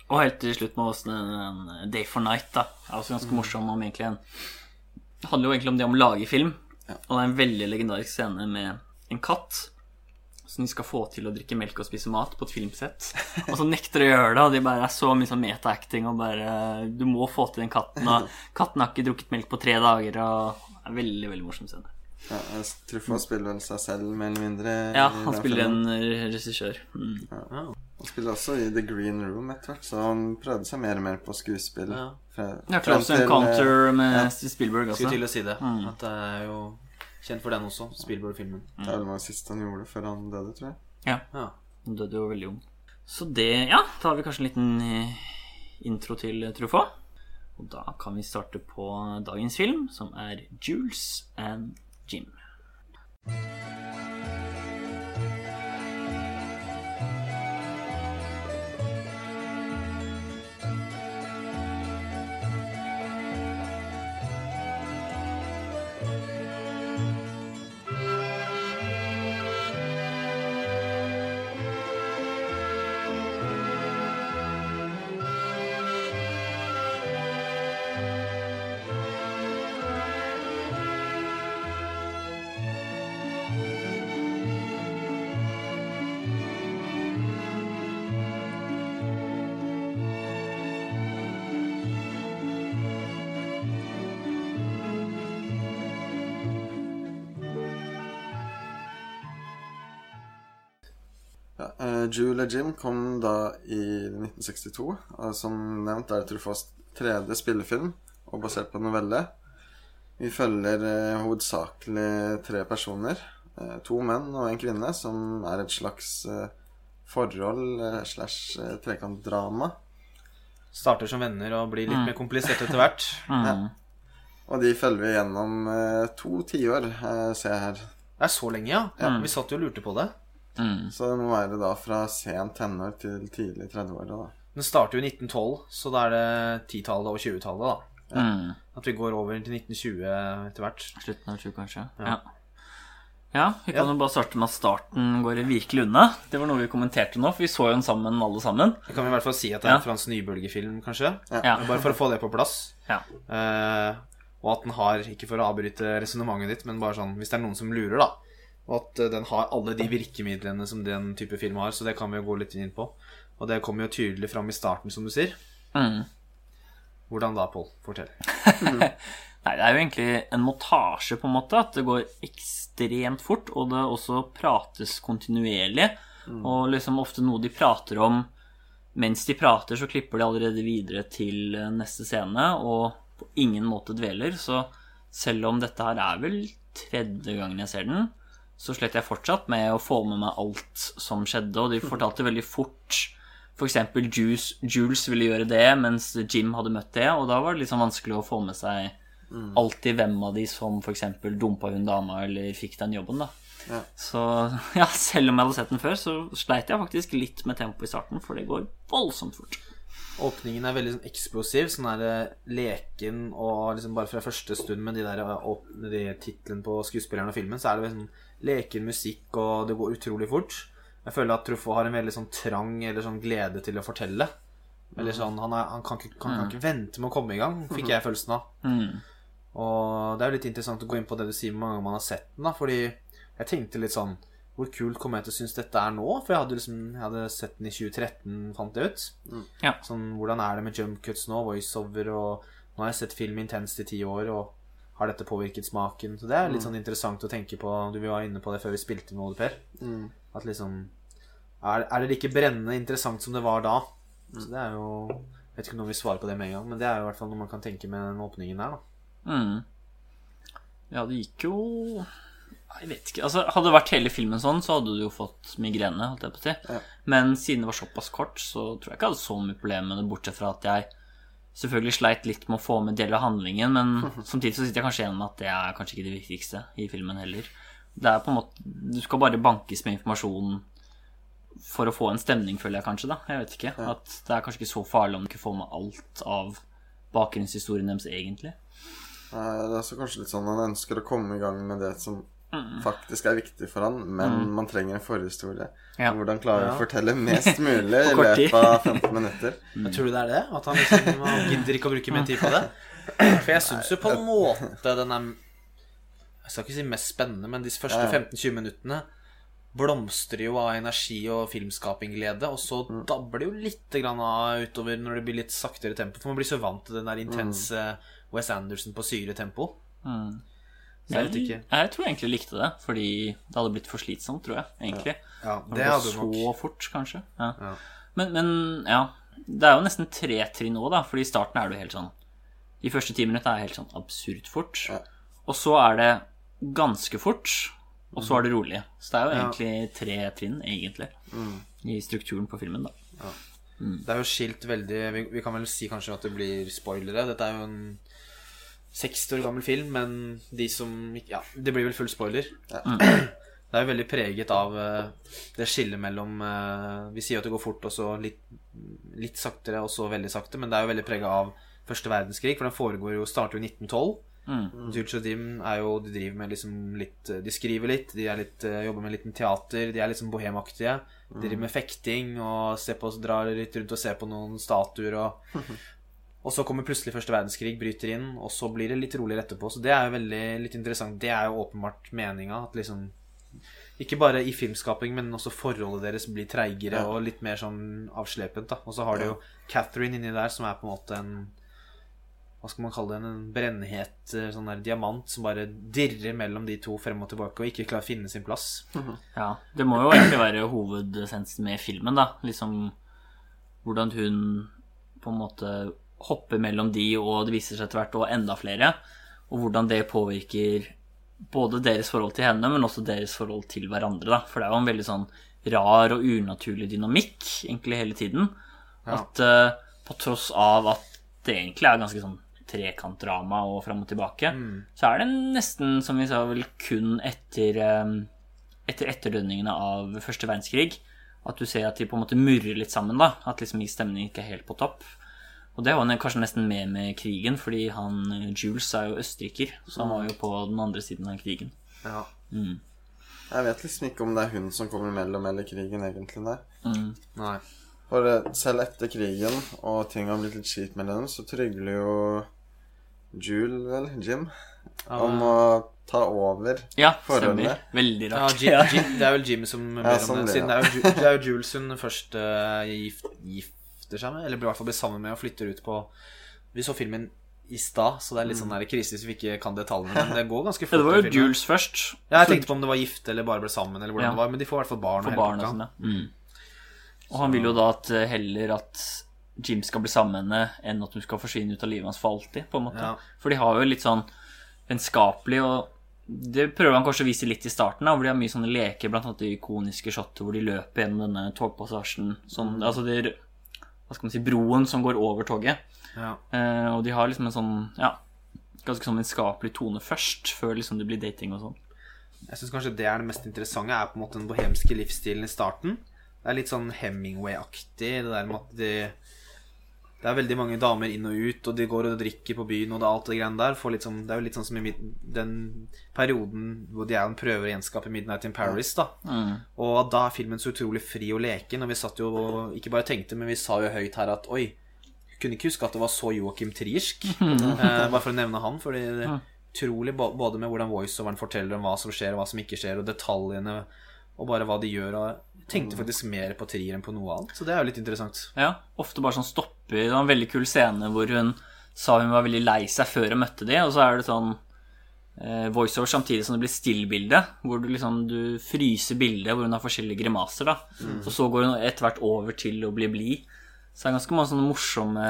Speaker 1: Og helt til slutt med oss, den, den Day for Night, da. Er også ganske morsom om egentlig en handler jo egentlig om det om å lage film.
Speaker 3: Ja.
Speaker 1: Og det er en veldig legendarisk scene med en katt som de skal få til å drikke melk og spise mat på et filmsett. Og så nekter de å gjøre det, og de bare er så mye sånn meta-acting og bare Du må få til den katten, og katten har ikke drukket melk på tre dager, og det er veldig, veldig morsom scene.
Speaker 3: Ja, jeg Truffaut spiller vel seg selv, mer eller mindre.
Speaker 1: Ja, han spiller
Speaker 3: filmen.
Speaker 1: en regissør. Mm.
Speaker 2: Ja.
Speaker 3: Han spiller også i The Green Room etter hvert, så han prøvde seg mer og mer på skuespill.
Speaker 2: Ja.
Speaker 3: Fra-
Speaker 1: Ja, Close
Speaker 3: eh,
Speaker 1: Encounter med
Speaker 3: ja.
Speaker 1: Spielberg også.
Speaker 2: Skulle til å si det.
Speaker 1: Mm.
Speaker 2: At det er jo kjent for den også. Spielberg-filmen.
Speaker 3: Det var siste han gjorde før han døde, tror jeg.
Speaker 1: Ja.
Speaker 2: Ja.
Speaker 1: Han døde jo veldig ung. Så det Ja, da har vi kanskje en liten eh, intro til Truffaut. Og da kan vi starte på dagens film, som er Jules and Jim.
Speaker 3: Ja, Jule Jim kom da i 1962. Og som nevnt er det Truffauts tredje spillefilm, og basert på novelle. Vi følger eh, hovedsakelig tre personer. eh, to menn og en kvinne, som er et slags eh, forhold eh, slash eh, trekantdrama.
Speaker 2: Starter som venner og blir litt mer komplisert etter hvert. *laughs*
Speaker 1: Mm.
Speaker 3: Og de følger vi gjennom eh, to tiår, eh, ser jeg her.
Speaker 2: Det er så lenge, ja. Vi satt jo og lurte på det.
Speaker 1: Mm.
Speaker 3: Så det må være da fra sent tenår til tidlig 30-åra, da.
Speaker 2: Den starter jo i 1912, så da er det 10-tallet og 20-tallet, da.
Speaker 1: Mm.
Speaker 2: At vi går over til 1920 etter hvert.
Speaker 1: Slutten av 20, kanskje.
Speaker 2: Ja.
Speaker 1: Ja. ja, vi kan jo bare starte med at starten går virkelig unna. Det var noe vi kommenterte nå, for vi så jo den sammen, alle sammen.
Speaker 2: Det kan vi i hvert fall si at det er
Speaker 1: Ja.
Speaker 2: en fransk nybølgefilm, kanskje.
Speaker 1: Ja.
Speaker 2: Bare for å få det på plass.
Speaker 1: Ja.
Speaker 2: Uh, og at den har, ikke for å avbryte resonnementet ditt, men bare sånn hvis det er noen som lurer, da. Og at eh, den har alle de virkemidlene som den type film har, så det kan vi jo gå litt inn på. Og det kommer jo tydelig fram i starten, som du sier.
Speaker 1: Mm.
Speaker 2: Hvordan da, Pål? Fortell. *laughs*
Speaker 1: Nei, det er jo egentlig en montasje, på en måte. At det går ekstremt fort, og det også prates kontinuerlig. Og liksom ofte noe de prater om mens de prater, så klipper de allerede videre til eh, neste scene. Og på ingen måte dveler. Så selv om dette her er vel tredje gangen jeg ser den, så slet jeg fortsatt med å få med meg alt som skjedde, og de fortalte veldig fort F.eks. Jules, Jules ville gjøre det, mens Jim hadde møtt det, og da var det liksom vanskelig å få med seg alltid hvem av de som f.eks. dumpa hun dama eller fikk den jobben, da.
Speaker 3: Ja.
Speaker 1: Så *laughs* ja, selv om jeg hadde sett den før, så sleit jeg faktisk litt med tempoet i starten, for det går voldsomt fort.
Speaker 2: Åpningen er veldig sånn eksplosiv, sånn der eh, leken og liksom bare fra første stund med de der eh, de titlene på skuespillerne og filmen, så er det sånn leken musikk, og det går utrolig fort. Jeg føler at Truffaut har en veldig sånn trang eller sånn glede til å fortelle. Eller sånn, Han, er, han kan, ikke, kan, kan ikke vente med å komme i gang, fikk jeg følelsen av.
Speaker 1: Mm.
Speaker 2: Og det er jo litt interessant å gå inn på det du sier med mange ganger man har sett den, da, fordi jeg tenkte litt sånn Hvor kult kommer jeg til å synes dette er nå? For jeg hadde liksom Jeg hadde sett den i 2013, fant jeg ut.
Speaker 1: Ja.
Speaker 2: Sånn, hvordan er det med jump cuts nå, voiceover, og Nå har jeg sett film intenst i ti år, og har dette påvirket smaken? Så det er litt sånn interessant å tenke på. Du var inne på det før vi spilte med Per.
Speaker 3: Mm.
Speaker 2: At liksom er, er det like brennende interessant som det var da? Så det er jo Jeg vet ikke om noen vil svare på det med en gang, men det er jo i hvert fall noe man kan tenke med den åpningen her, da.
Speaker 1: Mm. Ja, det gikk jo Jeg vet ikke. Altså, hadde det vært hele filmen sånn, så hadde du jo fått migrene. holdt jeg på å si.
Speaker 3: Ja.
Speaker 1: Men siden det var såpass kort, så tror jeg ikke jeg hadde så mye problem med det, bortsett fra at jeg selvfølgelig sleit litt med å få med deler av handlingen, men *laughs* samtidig så sitter jeg kanskje igjen med at det er kanskje ikke det viktigste i filmen heller. Det er på en måte Du skal bare bankes med informasjon for å få en stemning, føler jeg kanskje, da. Jeg vet ikke. At det er kanskje ikke så farlig om du ikke får med alt av bakgrunnshistorien deres, egentlig.
Speaker 3: Nei, Det er så kanskje litt sånn han ønsker å komme i gang med det som
Speaker 1: Mm.
Speaker 3: faktisk er viktig for han, men man trenger en forhistorie.
Speaker 1: Ja.
Speaker 3: Hvordan klarer
Speaker 2: Ja.
Speaker 3: å fortelle mest mulig *laughs* i
Speaker 1: På kort tid.
Speaker 3: løpet av 15 minutter. *laughs*
Speaker 2: Men tror du det er det? At han liksom gidder ikke å bruke mer tid på det? For jeg syns jo på en måte den er Jeg skal ikke si mest spennende, men de første
Speaker 3: Ja, ja.
Speaker 2: 15-20 minuttene blomstrer jo av energi og filmskapingglede, og så dabber det jo litt grann av utover når det blir litt saktere tempo. For man blir så vant til den der intense Wes Anderson på syretempo.
Speaker 1: Mm.
Speaker 2: Jeg vet ikke.
Speaker 1: Jeg tror egentlig likte det, fordi det hadde blitt for slitsomt, tror jeg. egentlig
Speaker 2: Ja, det hadde
Speaker 1: så
Speaker 2: nok.
Speaker 1: fort, kanskje. Ja.
Speaker 2: Ja.
Speaker 1: Men, men ja, det er jo nesten tre trinn nå, da, fordi i starten er det jo helt sånn De første ti minuttene er helt sånn absurd fort.
Speaker 3: Ja.
Speaker 1: Og så er det ganske fort, og så er det rolig. Så det er jo egentlig tre trinn, egentlig, i strukturen på filmen, da.
Speaker 2: Det er jo skilt veldig vi, vi kan vel si kanskje at det blir spoilere. Dette er jo en 60 år gammel film, men de som Ja, det blir vel full spoiler.
Speaker 3: Ja. *clears throat*
Speaker 2: Det er jo veldig preget av eh, det skillet mellom eh, Vi sier at det går fort, og så litt, litt saktere, og så veldig sakte, men det er jo veldig prega av første verdenskrig, for den foregår jo starter jo i 1912.
Speaker 1: Mm.
Speaker 2: Jules og Dim er jo De driver med liksom litt De skriver litt, de er litt, eh, jobber med litt teater, de er liksom bohemaktige. De driver med fekting og ser på, drar litt rundt og ser på noen statuer og *laughs* Og så kommer plutselig første verdenskrig, bryter inn, og så blir det litt roligere etterpå. Så det er jo veldig litt interessant. Det er jo åpenbart meninga. At liksom Ikke bare i filmskaping, men også forholdet deres blir treigere
Speaker 3: Ja.
Speaker 2: og litt mer sånn avslepent. da Og så har du jo Catherine inni der, som er på en måte en hva skal man kalle det, en brennhet eh, sånn der diamant som bare dirrer mellom de to frem og tilbake og ikke klarer å finne sin plass.
Speaker 1: Ja, det må jo egentlig være hovedessensen med filmen, da. Liksom hvordan hun på en måte hopper mellom de, og det viser seg etter hvert og enda flere. Og hvordan det påvirker både deres forhold til henne, men også deres forhold til hverandre, da. For det er jo en veldig sånn rar og unaturlig dynamikk egentlig hele tiden.
Speaker 2: Ja.
Speaker 1: At uh, på tross av at det egentlig er ganske sånn trekantdrama og fram og tilbake, så er det nesten, som vi sa, vel kun etter um, etter etterdønningene av første verdenskrig. At du ser at de på en måte murrer litt sammen. da At liksom stemningen ikke er helt på topp. Og det var han kanskje nesten mer med krigen, fordi han eh, Jules er jo østerriker. Så han var jo på den andre siden av krigen.
Speaker 2: Ja.
Speaker 1: Mm.
Speaker 3: Jeg vet liksom ikke om det er hun som kommer imellom eller krigen, egentlig. der.
Speaker 1: Mm.
Speaker 2: Nei.
Speaker 3: For eh, selv etter krigen, og ting har blitt litt kjipt mellom dem, så trygler jo Jule, vel, Jim, om å ta over.
Speaker 1: Ja,
Speaker 3: Forholdene.
Speaker 1: stemmer. Veldig
Speaker 2: Ja. Jim, Jim, det er vel Jim som ber om
Speaker 3: sånn
Speaker 2: det. Siden det er jo, Ju- det er jo Jules hun først eh, gift, gifter seg med, eller i hvert fall blir sammen med og flytter ut på Vi så filmen i stad, så det er litt sånn der krise hvis vi ikke kan detaljene. Men det går ganske *laughs*
Speaker 1: Ja,
Speaker 2: fort.
Speaker 1: det var jo. Jules først.
Speaker 2: Ja, jeg tenkte på om det var gifte eller bare ble sammen, eller hvordan
Speaker 1: Ja.
Speaker 2: det var. Men de får i hvert fall barn. og barn
Speaker 1: barna
Speaker 2: pakka.
Speaker 1: Mm. Og han vil jo da at eh, heller at Jim skal bli sammen med henne, enn at hun skal forsvinne ut av livet hans for alltid. på en måte.
Speaker 2: Ja.
Speaker 1: For de har jo litt sånn vennskapelig og Det prøver han kanskje å vise litt i starten, da, hvor de har mye sånne leker, blant annet det ikoniske shotet hvor de løper gjennom denne togpassasjen. Sånn, altså det, Hva skal man si Broen som går over toget.
Speaker 2: Ja.
Speaker 1: Eh, og de har liksom en sånn Ja, ganske sånn vennskapelig tone først, før liksom det blir dating og sånn.
Speaker 2: Jeg syns kanskje det er det mest interessante, er på en måte den bohemske livsstilen i starten. Det er litt sånn Hemingway-aktig, det der med at de Det er veldig mange damer inn og ut, og de går og drikker på byen, og det er alt det greiene der. sånn, det er jo litt sånn som i den perioden hvor de en prøver å gjenskape Midnight in Paris, da. Og da er filmen så utrolig fri og leken, og vi satt jo og ikke bare tenkte, men vi sa jo høyt her at oi, kunne ikke huske at det var så Joachim Triersk. *laughs* eh, bare for å nevne han, fordi det er utrolig både med hvordan voiceoveren forteller om hva som skjer, og hva som ikke skjer, og detaljene, og bare hva de gjør. Og tenkte faktisk mer på Trier enn på noe annet, så det er jo litt interessant.
Speaker 1: Ja, ofte bare sånn stopper Det var en veldig kul scene hvor hun sa hun var veldig lei seg før hun møtte de, og så er det sånn eh, voiceover samtidig som det blir stillbilde, hvor du liksom du fryser bildet hvor hun har forskjellige grimaser, da. Og så går hun etter hvert over til å bli blid. Så det er ganske mange sånne morsomme,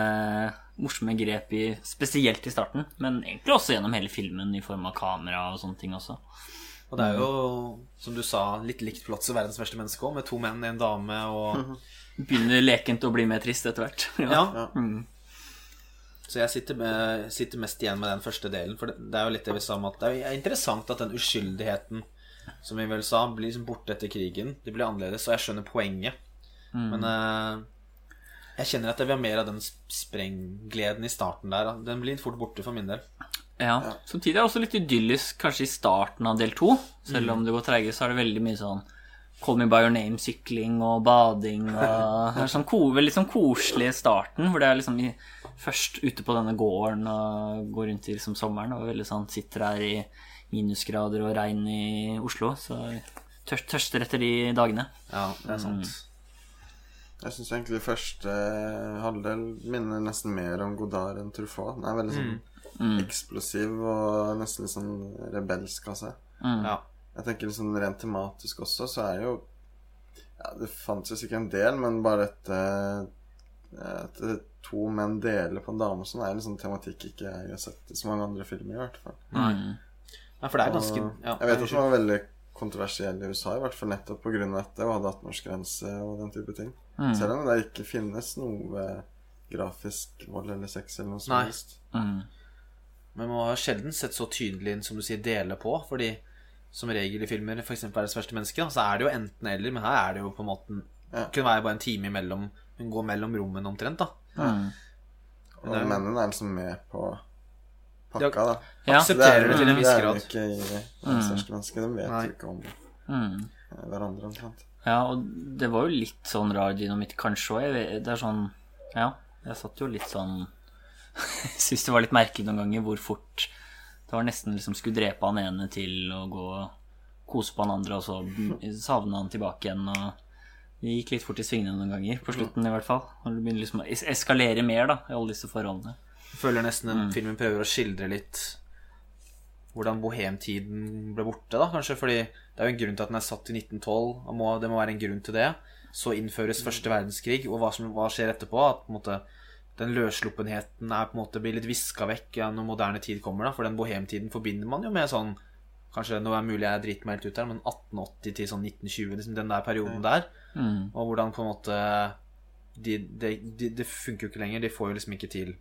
Speaker 1: morsomme grep i Spesielt i starten, men egentlig også gjennom hele filmen i form av kamera og sånne ting også.
Speaker 2: Og det er jo, som du sa, litt likt plott som verdens verste menneske òg, med to menn, en dame og *laughs*
Speaker 1: Begynner lekent å bli mer trist etter hvert.
Speaker 2: Ja. *laughs* Så jeg sitter, med, sitter mest igjen med den første delen. For det, det er jo litt det vi sa om at det er interessant at den uskyldigheten som vi vel sa, blir liksom borte etter krigen. Det blir annerledes, og jeg skjønner poenget. Men eh, jeg kjenner at jeg vil ha mer av den sp- sprenggleden i starten der. Den blir fort borte for min del.
Speaker 1: Ja. Samtidig er det også litt idyllisk kanskje i starten av del to. Selv om det går treigere, så er det veldig mye sånn Call me by your name-sykling og bading og *laughs* Det er sånn ko veldig sånn koselig i starten, hvor det er liksom i, først ute på denne gården og går rundt i liksom sommeren og veldig sånn sitter her i minusgrader og regn i Oslo, så tør, tørster etter de dagene.
Speaker 2: Ja, det er sant.
Speaker 3: Jeg syns egentlig første halvdel minner nesten mer om Godard enn Truffaut. Den er veldig sånn eksplosiv og nesten litt sånn rebelsk av seg.
Speaker 2: Ja.
Speaker 3: Jeg tenker liksom rent tematisk også, så er det jo Ja, det fantes sikkert en del, men bare dette At to menn deler på en dame sånn, er en sånn tematikk ikke jeg har sett i så mange andre filmer, i hvert fall.
Speaker 1: Mm.
Speaker 2: ja, for det er ganske ja,
Speaker 3: jeg vet at det var veldig kontroversiell i USA, i hvert fall nettopp pga. dette, og hadde 18-årsgrense og den type ting.
Speaker 1: Mm.
Speaker 3: Selv om det ikke finnes noe grafisk vold eller sex eller noe som helst.
Speaker 1: Mm.
Speaker 2: Men man har sjelden sett så tydelig inn, som du sier, dele på. Fordi som regel i filmer, f.eks. 'Verdens verste menneske', så er det jo enten-eller. Men her er det jo på en måte
Speaker 3: Ja.
Speaker 2: Kunne være bare en time imellom Hun går mellom rommene omtrent, da.
Speaker 1: Mm.
Speaker 3: Og
Speaker 2: Det
Speaker 3: mennene er liksom med på pakka, da.
Speaker 1: Ja.
Speaker 2: Aksepterer det til en viss grad.
Speaker 3: Det er jo ikke i verdens verste menneske. De vet
Speaker 2: Nei.
Speaker 3: jo ikke om
Speaker 1: Mm.
Speaker 3: hverandre omtrent.
Speaker 1: Ja, og det var jo litt sånn rar dynamitt kanskje òg. Det er sånn Ja, jeg satt jo litt sånn *laughs* Syns det var litt merkelig noen ganger hvor fort det var nesten liksom skulle drepe han ene til å gå og kose på han andre, og så savne han tilbake igjen. og Det gikk litt fort i svingene noen ganger, på slutten i hvert fall. Og det begynner liksom å es- eskalere mer da, i alle disse forholdene.
Speaker 2: Jeg føler nesten den filmen prøver å skildre litt hvordan bohemtiden ble borte, da, kanskje. Fordi det er jo en grunn til at den er satt i 1912. og må, Det må være en grunn til det. Så innføres første verdenskrig, og hva, som, hva skjer etterpå? At på en måte den løssluppenheten er på en måte blir litt viska vekk ja, når moderne tid kommer. da For den bohemtiden forbinder man jo med sånn Kanskje nå er det mulig jeg driter meg helt ut her, men 1880 til sånn 1920, liksom den der perioden der.
Speaker 1: Mm.
Speaker 2: Og hvordan på en måte de, de, de, Det funker jo ikke lenger. De får jo liksom ikke til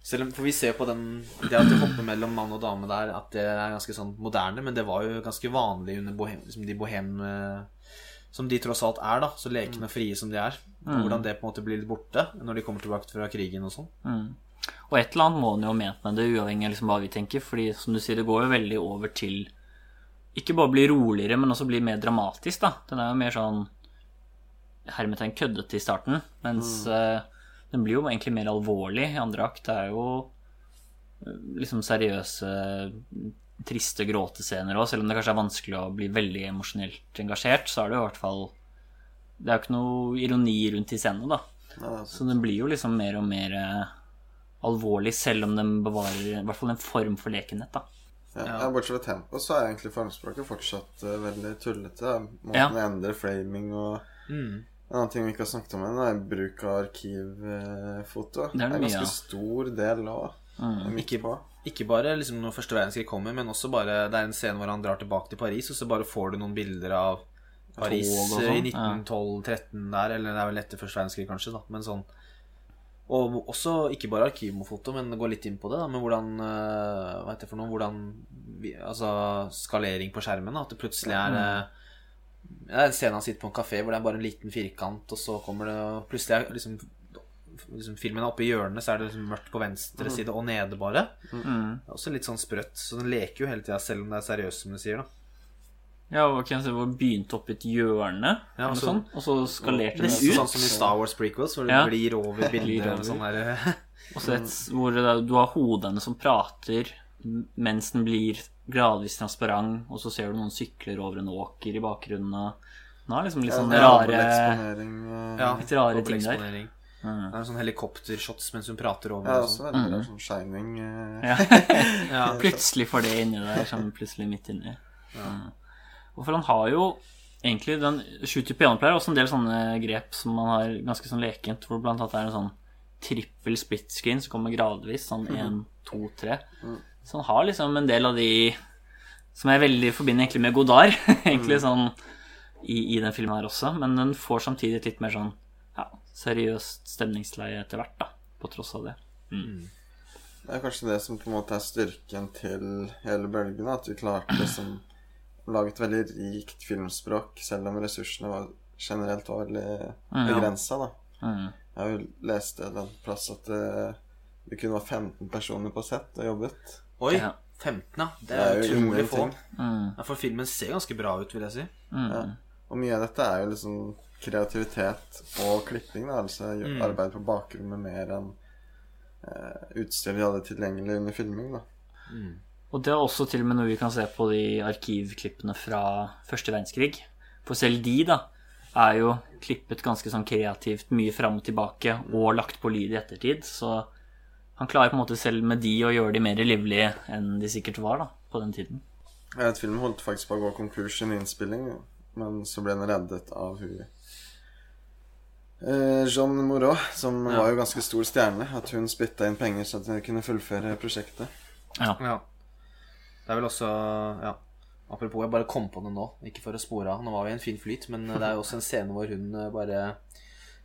Speaker 2: Selv om, For vi ser på den Det at de hopper mellom mann og dame der, at det er ganske sånn moderne, men det var jo ganske vanlig under bohem, liksom de bohem eh, Som de tross alt er, da. Så lekne og frie som de er. Og hvordan det på en måte blir litt borte når de kommer tilbake fra krigen og sånn.
Speaker 1: Mm. Og et eller annet må han jo ha ment med det, uavhengig av liksom hva vi tenker. Fordi som du sier, det går jo veldig over til ikke bare bli roligere, men også bli mer dramatisk, da. Den er jo mer sånn hermetegn køddete i starten, mens eh, den blir jo egentlig mer alvorlig i andre akt. Det er jo eh, liksom seriøse, triste gråtescener òg, selv om det kanskje er vanskelig å bli veldig emosjonelt engasjert, så er det jo i hvert fall Det er jo ikke noe ironi rundt i scenene, da.
Speaker 3: Ja.
Speaker 1: Så den blir jo liksom mer og mer eh, alvorlig, selv om den bevarer i hvert fall en form for lekenhet, da.
Speaker 3: Ja,
Speaker 2: Ja.
Speaker 3: Bortsett fra tempoet, så er egentlig formspråket fortsatt uh, veldig tullete. Måten
Speaker 1: Ja.
Speaker 3: endrer framing og
Speaker 2: Mm.
Speaker 3: En annen ting vi ikke har snakket om ennå, er bruk av arkivfoto.
Speaker 1: Det er det
Speaker 3: en
Speaker 1: mye
Speaker 3: ganske
Speaker 1: av.
Speaker 3: stor del òg.
Speaker 1: Mm.
Speaker 3: Ikke på.
Speaker 2: Ikke bare liksom når første verdenskrig kommer, men også bare Det er en scene hvor han drar tilbake til Paris, og så bare får du noen bilder av Paris i
Speaker 1: sånn,
Speaker 2: 1912-13 der, eller det er vel etter første verdenskrig, kanskje, da, men sånn Og også ikke bare arkivmofoto, men gå litt inn på det, da, men hvordan eh, Hva heter det for noe? Hvordan vi, Altså skalering på skjermen, da, at det plutselig er mm. det er en scene han sitter på en kafé hvor det er bare en liten firkant, og så kommer det og Plutselig er liksom, liksom filmen er oppe i hjørnet, så er det liksom mørkt på venstre side og nede, bare.
Speaker 1: Mm.
Speaker 2: Det er også litt sånn sprøtt, så den leker jo hele tida, selv om det er seriøst, som du sier. da
Speaker 1: Ja, og kan se hvor begynte opp i et hjørne,
Speaker 2: Ja,
Speaker 1: eller
Speaker 2: så-
Speaker 1: sånn, og så skalerte det ut.
Speaker 2: sånn som i Star Wars prequels, hvor det
Speaker 1: Ja.
Speaker 2: glir over *laughs*
Speaker 1: bilder
Speaker 2: og Sånn der, *laughs*
Speaker 1: Og så et, hvor det, du har hodene som prater mens den blir gradvis transparent, og så ser du noen sykler over en åker i bakgrunnen. Og den har liksom litt sånn
Speaker 3: Ja,
Speaker 1: rare
Speaker 3: eh,
Speaker 1: Litt rare ting der. Mm.
Speaker 2: Det er sånn helikoptershots mens hun prater over.
Speaker 3: Ja,
Speaker 2: og
Speaker 3: også
Speaker 2: sånn.
Speaker 3: veldig mm. sånn shining eh, *laughs* *laughs*
Speaker 1: Ja.
Speaker 2: Ja.
Speaker 1: Plutselig får det inni der, kommer plutselig midt inni. Mm. Og for han har jo egentlig Den Shooter pianoplayer Piano også en del sånne grep som man har ganske sånn lekent, hvor blant annet er en sånn trippel split screen som kommer gradvis, sånn én, to, tre. Så han har liksom en del av de som jeg veldig forbinder egentlig med Godard, *laughs* egentlig sånn i, i den filmen her også, men den får samtidig et litt mer sånn ja, seriøst stemningsleie etter hvert, da, på tross av det.
Speaker 3: Det er kanskje det som på en måte er styrken til hele bølgen. At vi klarte liksom å lage et veldig rikt filmspråk, selv om ressursene var, generelt var veldig
Speaker 1: Mm.
Speaker 3: begrensa. da.
Speaker 1: Mm.
Speaker 3: Jeg har jo lest en plass at det, det kun var 15 personer på sett og jobbet.
Speaker 2: Oi!
Speaker 1: Ja.
Speaker 2: 15, ja. Det
Speaker 3: Det
Speaker 2: er
Speaker 3: er jo
Speaker 2: utrolig få.
Speaker 1: Mm.
Speaker 2: Ja, for filmen ser ganske bra ut, vil jeg si.
Speaker 1: Mm.
Speaker 3: Ja. Og mye av dette er jo liksom kreativitet og klipping. Da. Altså
Speaker 2: Mm.
Speaker 3: arbeid på bakrommet mer enn uh, utstyr vi hadde tilgjengelig under filming. da.
Speaker 1: Og det er også til og med noe vi kan se på de arkivklippene fra første verdenskrig. For selv de, da, er jo klippet ganske sånn kreativt mye fram og tilbake og lagt på lyd i ettertid. Så han klarer på en måte selv med de å gjøre de mer livlige enn de sikkert var da, på den tiden.
Speaker 3: Jeg vet, Filmen holdt faktisk på å gå konkurs i en innspilling, men så ble den reddet av hun Jean Moreau, som
Speaker 2: Ja.
Speaker 3: var jo ganske stor stjerne. At hun spytta inn penger så at hun kunne fullføre prosjektet.
Speaker 1: Ja.
Speaker 2: Ja. Det er vel også Ja. Apropos, jeg bare kom på det nå, ikke for å spore av. Nå var vi i en fin flyt, men det er jo også en scene hvor hun eh, bare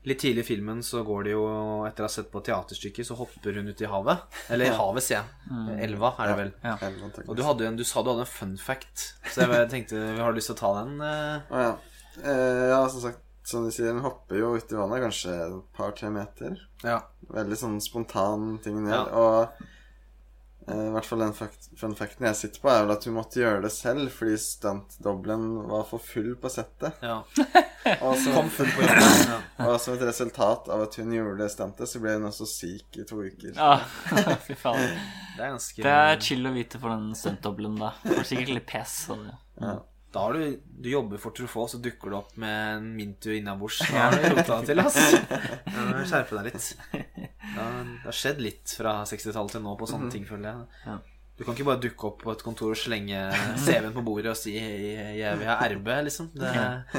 Speaker 2: Litt tidlig i filmen så går det jo Etter å ha sett på teaterstykket, så hopper hun ut i havet. Eller i havet, sier jeg. Elva, er det vel.
Speaker 1: Ja.
Speaker 3: ja.
Speaker 2: Og du, hadde en, du sa du hadde en fun fact, så jeg tenkte vi Har lyst til å ta den? eh?
Speaker 3: Å ja. Eh, ja, som sagt, som de sier, den hopper jo uti vannet kanskje et par-tre meter.
Speaker 2: Ja.
Speaker 3: Veldig sånn spontan ting hun
Speaker 2: Ja.
Speaker 3: Og eh, i hvert fall den fun facten jeg sitter på, er vel at hun måtte gjøre det selv fordi stuntdoblen var for full på settet.
Speaker 2: ja. *laughs*
Speaker 3: Og som,
Speaker 2: Kom full på jobben. Ja. *laughs*
Speaker 3: og som et resultat av at hun gjorde det stuntet, så ble hun også syk i to uker.
Speaker 1: ja. *laughs* Fy faen.
Speaker 2: Det er ganske
Speaker 1: Det er chill å vite for den stuntdoblen, da. Får sikkert litt pes. Sånn, ja.
Speaker 3: Ja.
Speaker 2: Da har du, du jobber for Truffaut, så dukker du opp med en Mintu innabords. *laughs* Da har du rota det til, ass. *laughs* Må Skjerpe deg litt. Det har skjedd litt fra 60-tallet til nå på sånne ting, føler jeg.
Speaker 1: Ja.
Speaker 2: Du kan ikke bare dukke opp på et kontor og slenge *laughs* CV-en på bordet og si 'jeg vil ha RB', liksom. Det,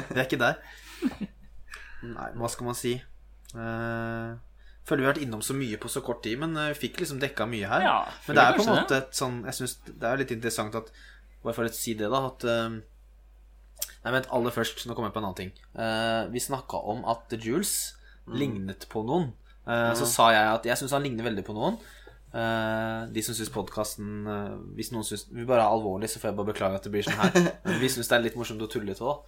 Speaker 2: det er ikke der. Nei, hva skal man si? Uh, føler vi har vært innom så mye på så kort tid, men eh, vi fikk liksom dekka mye her.
Speaker 1: Ja,
Speaker 2: men det er på en måte et sånn Jeg synes det er litt interessant at Bare for å si det, da, at eh, Nei, vent, aller først, nå kommer jeg på en annen ting. Uh, vi snakka om at The Jules lignet på noen. Eh, Så sa jeg at jeg syns han ligner veldig på noen. Uh, de som syns podkasten Hvis noen syns Vi bare er alvorlig, så får jeg bare beklage at det blir sånn her. *laughs* Men vi syns det er litt morsomt å tulle litt òg.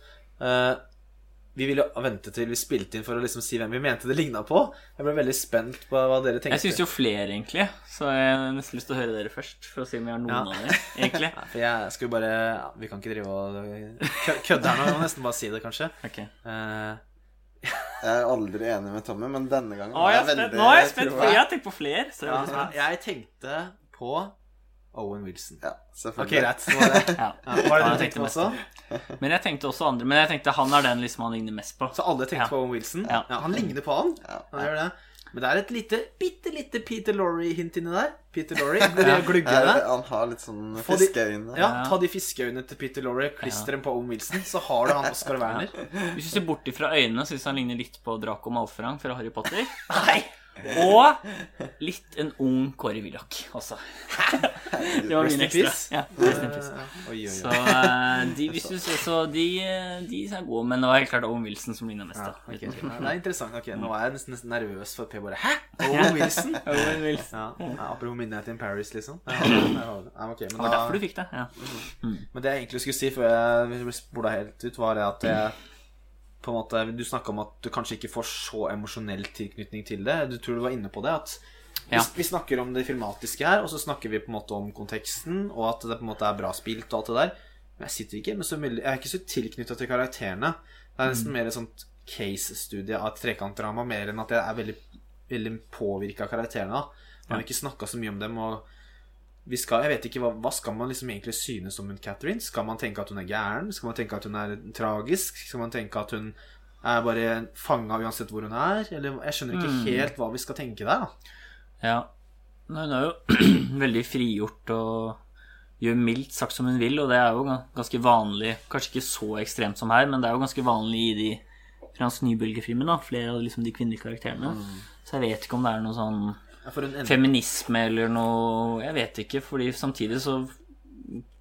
Speaker 2: Vi ville vente til vi spilte inn for å liksom si hvem vi mente det ligna på. Jeg ble veldig spent på hva dere tenkte.
Speaker 1: Jeg syns jo flere, egentlig. Så jeg har nesten lyst til å høre dere først, for å si om jeg har noen
Speaker 2: Ja.
Speaker 1: av dere, egentlig. *laughs*
Speaker 2: ja, For jeg skal jo bare ja, Vi kan ikke drive og kø- kødde her nå. Jeg må nesten bare si det, kanskje.
Speaker 1: Okay.
Speaker 2: Uh... *laughs*
Speaker 3: Jeg er aldri enig med Tommy, men denne gangen
Speaker 1: Å, jeg er spent. Nå er jeg spent, for jeg har tenkt på flere. Så er
Speaker 2: ja, jeg tenkte på Owen Wilson.
Speaker 3: Ja,
Speaker 2: Ok,
Speaker 3: selvfølgelig.
Speaker 2: greit. Så var det, *laughs*
Speaker 1: Ja.
Speaker 2: ja, var det
Speaker 1: Ja,
Speaker 2: du tenkte
Speaker 1: mest
Speaker 2: også? *laughs*
Speaker 1: Men jeg tenkte også andre. Men jeg tenkte han er den liksom han ligner mest på.
Speaker 2: Så alle tenkte
Speaker 1: Ja.
Speaker 2: på Owen Wilson?
Speaker 1: Ja.
Speaker 2: Han ligner på han.
Speaker 3: Ja.
Speaker 2: Han gjør det. Men det er et lite, bitte lite Peter Laurie-hint inni der. Peter Laurie, *laughs* gluggene.
Speaker 3: det. Han har litt sånn fiskeøyne.
Speaker 2: Ja, ta de fiskeøynene til Peter Laurie, klister dem på Owen Wilson, så har du han Oscar Werner.
Speaker 1: Hvis du ser bort ifra øynene, syns han ligner litt på Draco Malfrang fra Harry Potter. Og litt en ung Kåre Willoch også. *laughs* Det var min ekstra. Ja, rest in peace.
Speaker 2: Oi, oi,
Speaker 1: Så, de, hvis du så de, de er gode, men det var helt klart Owen Wilson som ligna mest.
Speaker 2: Ja, okay. Ja, Det er interessant. Okay, Nå er jeg nesten, nesten nervøs for P. Bare Hæ? *laughs* Owen Wilson? *laughs*
Speaker 1: Owen Wilson.
Speaker 2: Ja, Apropos Midnight in Paris, liksom. Ja, okay, men,
Speaker 1: Det var derfor du fikk det. Ja.
Speaker 2: men det jeg egentlig skulle si før jeg spola helt ut, var det at jeg på en måte, Du snakka om at du kanskje ikke får så emosjonell tilknytning til det. Du tror du var inne på det. At vi,
Speaker 1: Ja.
Speaker 2: vi snakker om det filmatiske her, og så snakker vi på en måte om konteksten, og at det på en måte er bra spilt og alt det der. Men jeg sitter ikke så Jeg er ikke så tilknytta til karakterene. Det er nesten mer et sånt case-studie av et trekantdrama, mer enn at jeg er veldig, veldig påvirka av karakterene. Man har ikke snakka så mye om dem. og vi skal, jeg vet ikke, hva, hva skal man liksom egentlig synes om hun Catherine? Skal man tenke at hun er gæren? Skal man tenke at hun er tragisk? Skal man tenke at hun er bare fanga uansett hvor hun er? Eller Jeg skjønner ikke helt hva vi skal tenke der. da
Speaker 1: Ja. Hun er jo *clears throat* veldig frigjort og gjør mildt sagt som hun vil, og det er jo ganske vanlig. Kanskje ikke så ekstremt som her, men det er jo ganske vanlig i de fransk nybølgefilmene. Flere av liksom de kvinnelige karakterene. Så jeg vet ikke om det er noe sånn
Speaker 2: Hun
Speaker 1: feminisme eller noe Jeg vet ikke, fordi samtidig så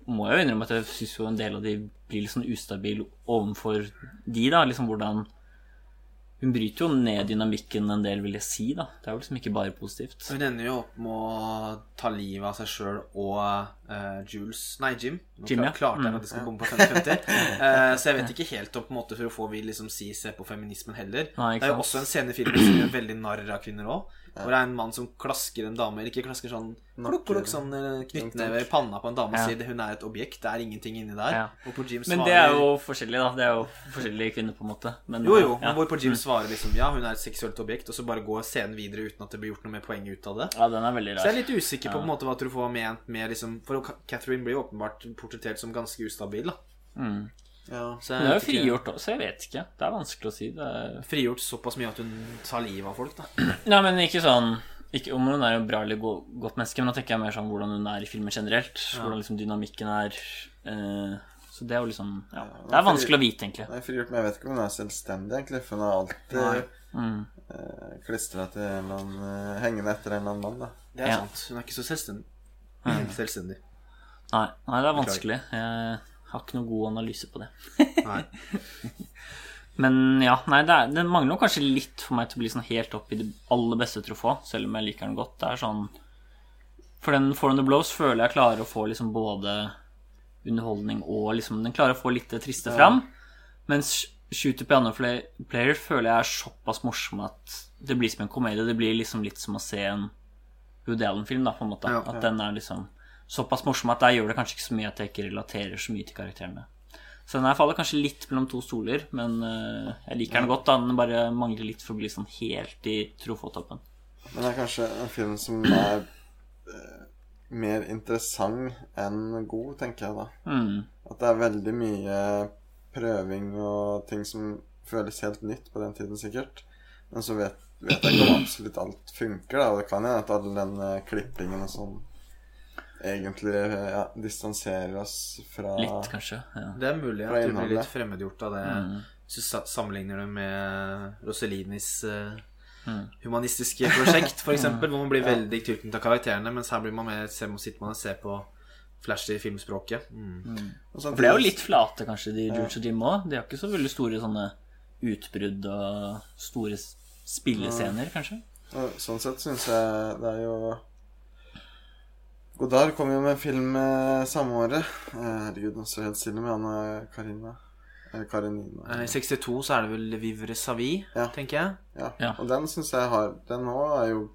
Speaker 1: må jeg jo innrømme at jeg syns jo en del av de blir litt sånn ustabil overfor de, da. Liksom hvordan Hun bryter jo ned dynamikken en del, vil jeg si, da. Det er jo liksom ikke bare positivt.
Speaker 2: hun ender jo opp med å ta livet av seg sjøl og uh, Jules Nei, Jim. Nå
Speaker 1: Jim, ja.
Speaker 2: klarte jeg
Speaker 1: Mm.
Speaker 2: det skal komme på 50-50. *laughs* Eh, så jeg vet ikke helt om på en måte for å få vi liksom si se på feminismen heller.
Speaker 1: Nei,
Speaker 2: det er jo også en scene i filmen som gjør veldig narr av kvinner òg. Hvor det er en mann som klasker en dame Eller ikke klasker sånn klokk, klokk, sånn eh, knyttneve i panna på en dame og sier hun er et objekt. Det er ingenting inni der.
Speaker 1: Ja.
Speaker 2: på Jim
Speaker 1: Men det er jo forskjellig, da. Det er jo forskjellige kvinner, på en måte. Men,
Speaker 2: Jo, jo.
Speaker 1: Ja.
Speaker 2: Hvor på Jim svarer liksom ja, hun er et seksuelt objekt, og så bare går scenen videre uten at det blir gjort noe mer poeng ut av det.
Speaker 1: ja, den er veldig
Speaker 2: Så jeg er litt usikker på, på en måte hva Truffaut har ment med liksom For Catherine blir jo åpenbart portrettert som ganske ustabil, da.
Speaker 1: Mm.
Speaker 3: Ja.
Speaker 2: Så jeg
Speaker 1: Hun er jo frigjort også, så jeg vet ikke. Det er vanskelig å si. Det er... *clears throat*
Speaker 2: Frigjort såpass mye at hun tar livet av folk, da. *clears throat*
Speaker 1: Nei, men ikke sånn ikke om hun er jo bra eller go godt menneske, men da tenker jeg mer sånn hvordan hun er i filmen generelt. Hvordan liksom dynamikken er. Eh, så det er jo liksom Ja. Det er vanskelig å vite, egentlig.
Speaker 3: Nei, frigjort, men jeg vet ikke om hun er selvstendig, egentlig. For hun har alltid.
Speaker 1: Mm.
Speaker 3: eh, klistra til en eller annen eh, Hengende etter en eller annen mann, da.
Speaker 2: Det er
Speaker 1: Ja.
Speaker 2: sant. Hun er ikke så selvstendig. Selvstendig.
Speaker 1: Nei, nei, det er vanskelig. Jeg har ikke noe god analyse på det. *laughs* Men ja, nei, det, er, det mangler kanskje litt for meg til å bli sånn helt opp i det aller beste Truffaut, selv om jeg liker den godt. Det er sånn For den For the Blows føler jeg klarer å få liksom både underholdning og liksom Den klarer å få litt det triste fram. Mens Shooter Piano Play- Player føler jeg er såpass morsom at det blir som en komedie. Det blir liksom litt som å se en Woody Allen-film, da, på en måte.
Speaker 2: Ja.
Speaker 1: at den er liksom såpass morsom at der gjør det kanskje ikke så mye at jeg ikke relaterer så mye til karakterene. Så den her faller kanskje litt mellom to stoler, men uh, jeg liker den godt. da Den bare mangler litt for å bli sånn helt i trofotoppen.
Speaker 3: Men det er kanskje en film som er uh, mer interessant enn god, tenker jeg da.
Speaker 1: Mm.
Speaker 3: At det er veldig mye prøving og ting som føles helt nytt på den tiden, sikkert. Men så vet, vet jeg ikke om absolutt alt funker, da. Og det kan hende at all den uh, klippingen og sånn egentlig eh, ja, distanserer oss fra
Speaker 1: Litt, kanskje. Ja.
Speaker 2: Det er mulig at du blir litt fremmedgjort av det. Hvis du sammenligner det med Roselinis uh, mm. humanistiske prosjekt, f.eks., *laughs* hvor man blir veldig tilknyttet av karakterene, mens her blir man mer, ser, sitter man og ser på flashy filmspråket. Mm.
Speaker 3: Og sånn
Speaker 1: For det er jo litt flate, kanskje, de George og Jim òg. De har ikke så veldig store sånne utbrudd og store spillescener, kanskje.
Speaker 3: Sånn sett syns jeg det er jo Godard kom jo med en film eh, samme året. Eh, herregud, nå står jeg helt stille med og Karina. Eller Karinina.
Speaker 2: Eh, I 62 så er det vel Vivre Savi,
Speaker 3: Ja.
Speaker 2: tenker jeg.
Speaker 3: Ja.
Speaker 1: Ja.
Speaker 3: Og den syns jeg har Den nå er jo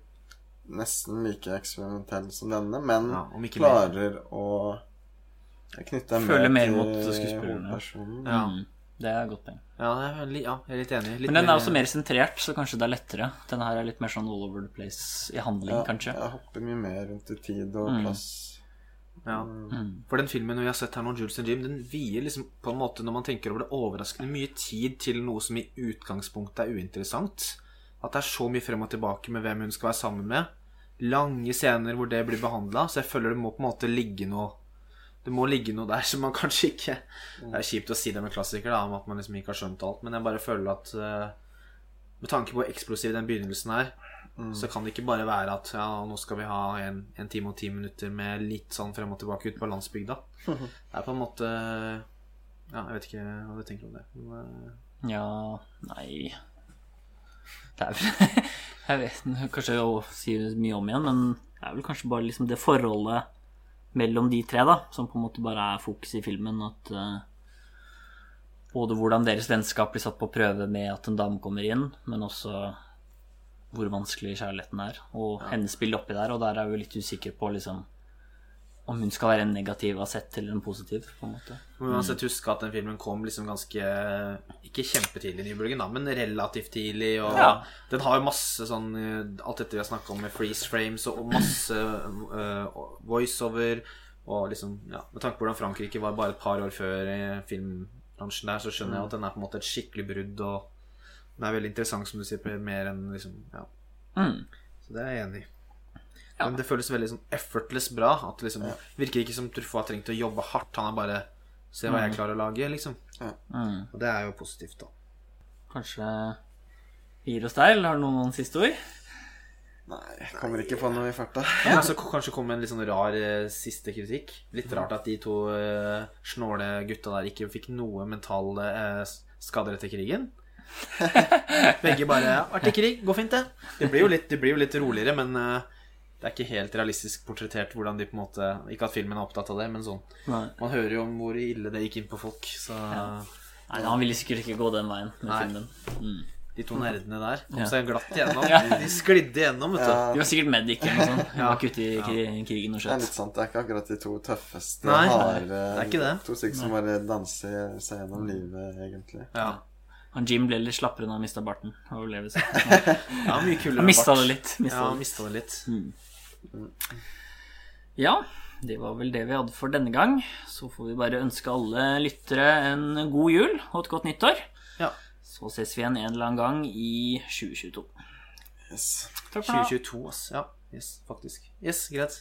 Speaker 3: nesten like eksperimentell som denne, men
Speaker 2: Ja, om ikke mer.
Speaker 3: klarer å knytte deg
Speaker 1: Føler mer
Speaker 3: til
Speaker 1: mot skuespillerne.
Speaker 3: hovedpersonen.
Speaker 2: Ja.
Speaker 1: Mm. Det er et godt poeng.
Speaker 2: Ja, er, ja, jeg er litt enig. Litt
Speaker 1: Men den er også mer sentrert, så kanskje det er lettere. Denne her er litt mer sånn all over the place i handling,
Speaker 3: Ja,
Speaker 1: kanskje.
Speaker 3: Jeg hopper mye mer rundt i tid og
Speaker 1: Mm.
Speaker 3: plass.
Speaker 2: Ja.
Speaker 1: Mm.
Speaker 2: For den filmen vi har sett her nå, Jules and Jim, den vier liksom på en måte, når man tenker over det, overraskende mye tid til noe som i utgangspunktet er uinteressant. At det er så mye frem og tilbake med hvem hun skal være sammen med. Lange scener hvor det blir behandla. Så jeg føler det må på en måte ligge noe Det må ligge noe der som man *laughs* kanskje ikke Det er kjipt å si det med klassikere, da, om at man liksom ikke har skjønt alt, men jeg bare føler at uh, med tanke på hvor eksplosiv den begynnelsen er, så kan det ikke bare være at ja, nå skal vi ha en, en time og ti minutter med litt sånn frem og tilbake ute på landsbygda. *laughs* Det er på en måte Ja, jeg vet ikke hva du tenker om det. Men, uh...
Speaker 1: Ja, nei Det er vel *laughs* Jeg vet kanskje å si mye om igjen, men det er vel kanskje bare liksom det forholdet mellom de tre, da, som på en måte bare er fokus i filmen. At uh, både hvordan deres vennskap blir satt på prøve med at en dame kommer inn, men også hvor vanskelig kjærligheten er, og hennes spill oppi der. Og der er jeg jo litt usikker på liksom om hun skal være en negativ asett eller en positiv, på en måte.
Speaker 2: må uansett huske at den filmen kom liksom ganske Ikke kjempetidlig i nybølgen, da, men relativt tidlig. Og
Speaker 1: Ja.
Speaker 2: den har jo masse sånn eh, Alt dette vi har snakka om med freeze frames og, masse uh, voiceover. Og liksom, ja, Med tanke på hvordan Frankrike var bare et par år før i filmbransjen der, så skjønner jeg at den er på en måte et skikkelig brudd. Og den er veldig interessant, som du sier, mer enn liksom Ja.
Speaker 1: Mm.
Speaker 2: Så det er jeg enig i. Men det føles veldig sånn effortless bra. At det liksom virker ikke som Truffaut har trengt å jobbe hardt. Han er bare Se hva jeg klarer å lage, liksom.
Speaker 1: Mm.
Speaker 2: Og det er jo positivt, da.
Speaker 1: Kanskje vi gir oss der, eller har du noen siste ord?
Speaker 3: Nei, jeg kommer ikke på noe i farta. *laughs*
Speaker 2: Ja, så kanskje komme med en litt sånn rar eh, siste kritikk. Litt rart at de to eh, snåle gutta der ikke fikk noe mentale eh, skader etter krigen. *laughs* Begge bare ja, 'Artig krig, går fint, det'. Det blir jo litt, det blir jo litt roligere, men eh, det er ikke helt realistisk portrettert hvordan de på en måte Ikke at filmen er opptatt av det, men sånn
Speaker 1: Nei.
Speaker 2: Man hører jo om hvor ille det gikk inn på folk, så
Speaker 1: Nei, han ville sikkert ikke gå den veien med
Speaker 2: Nei.
Speaker 1: filmen. Mm.
Speaker 2: de to nerdene der kom seg glatt igjennom. *laughs* De sklidde igjennom, vet du.
Speaker 3: Ja,
Speaker 1: De var sikkert medic eller noe sånt. De var ikke ute i kri krigen og
Speaker 3: det er litt sant. Det er ikke akkurat de to tøffeste,
Speaker 2: Nei,
Speaker 3: harde
Speaker 2: det er ikke det.
Speaker 3: To stykker som bare danser seg gjennom livet, egentlig.
Speaker 2: Ja.
Speaker 1: Han Jim ble litt slappere når han mista barten. Og *laughs*
Speaker 2: ja, mye kulere
Speaker 1: Han mista det litt. Mistet
Speaker 2: Ja,
Speaker 1: han
Speaker 2: mista det litt.
Speaker 1: Ja, det var vel det vi hadde for denne gang. Så får vi bare ønske alle lyttere en god jul og et godt nyttår.
Speaker 2: Ja.
Speaker 1: Så ses vi igjen en eller annen gang i 2022.
Speaker 3: Yes.
Speaker 1: Takk for nå.
Speaker 2: 2022, ass. Ja, yes, faktisk. Yes, greit.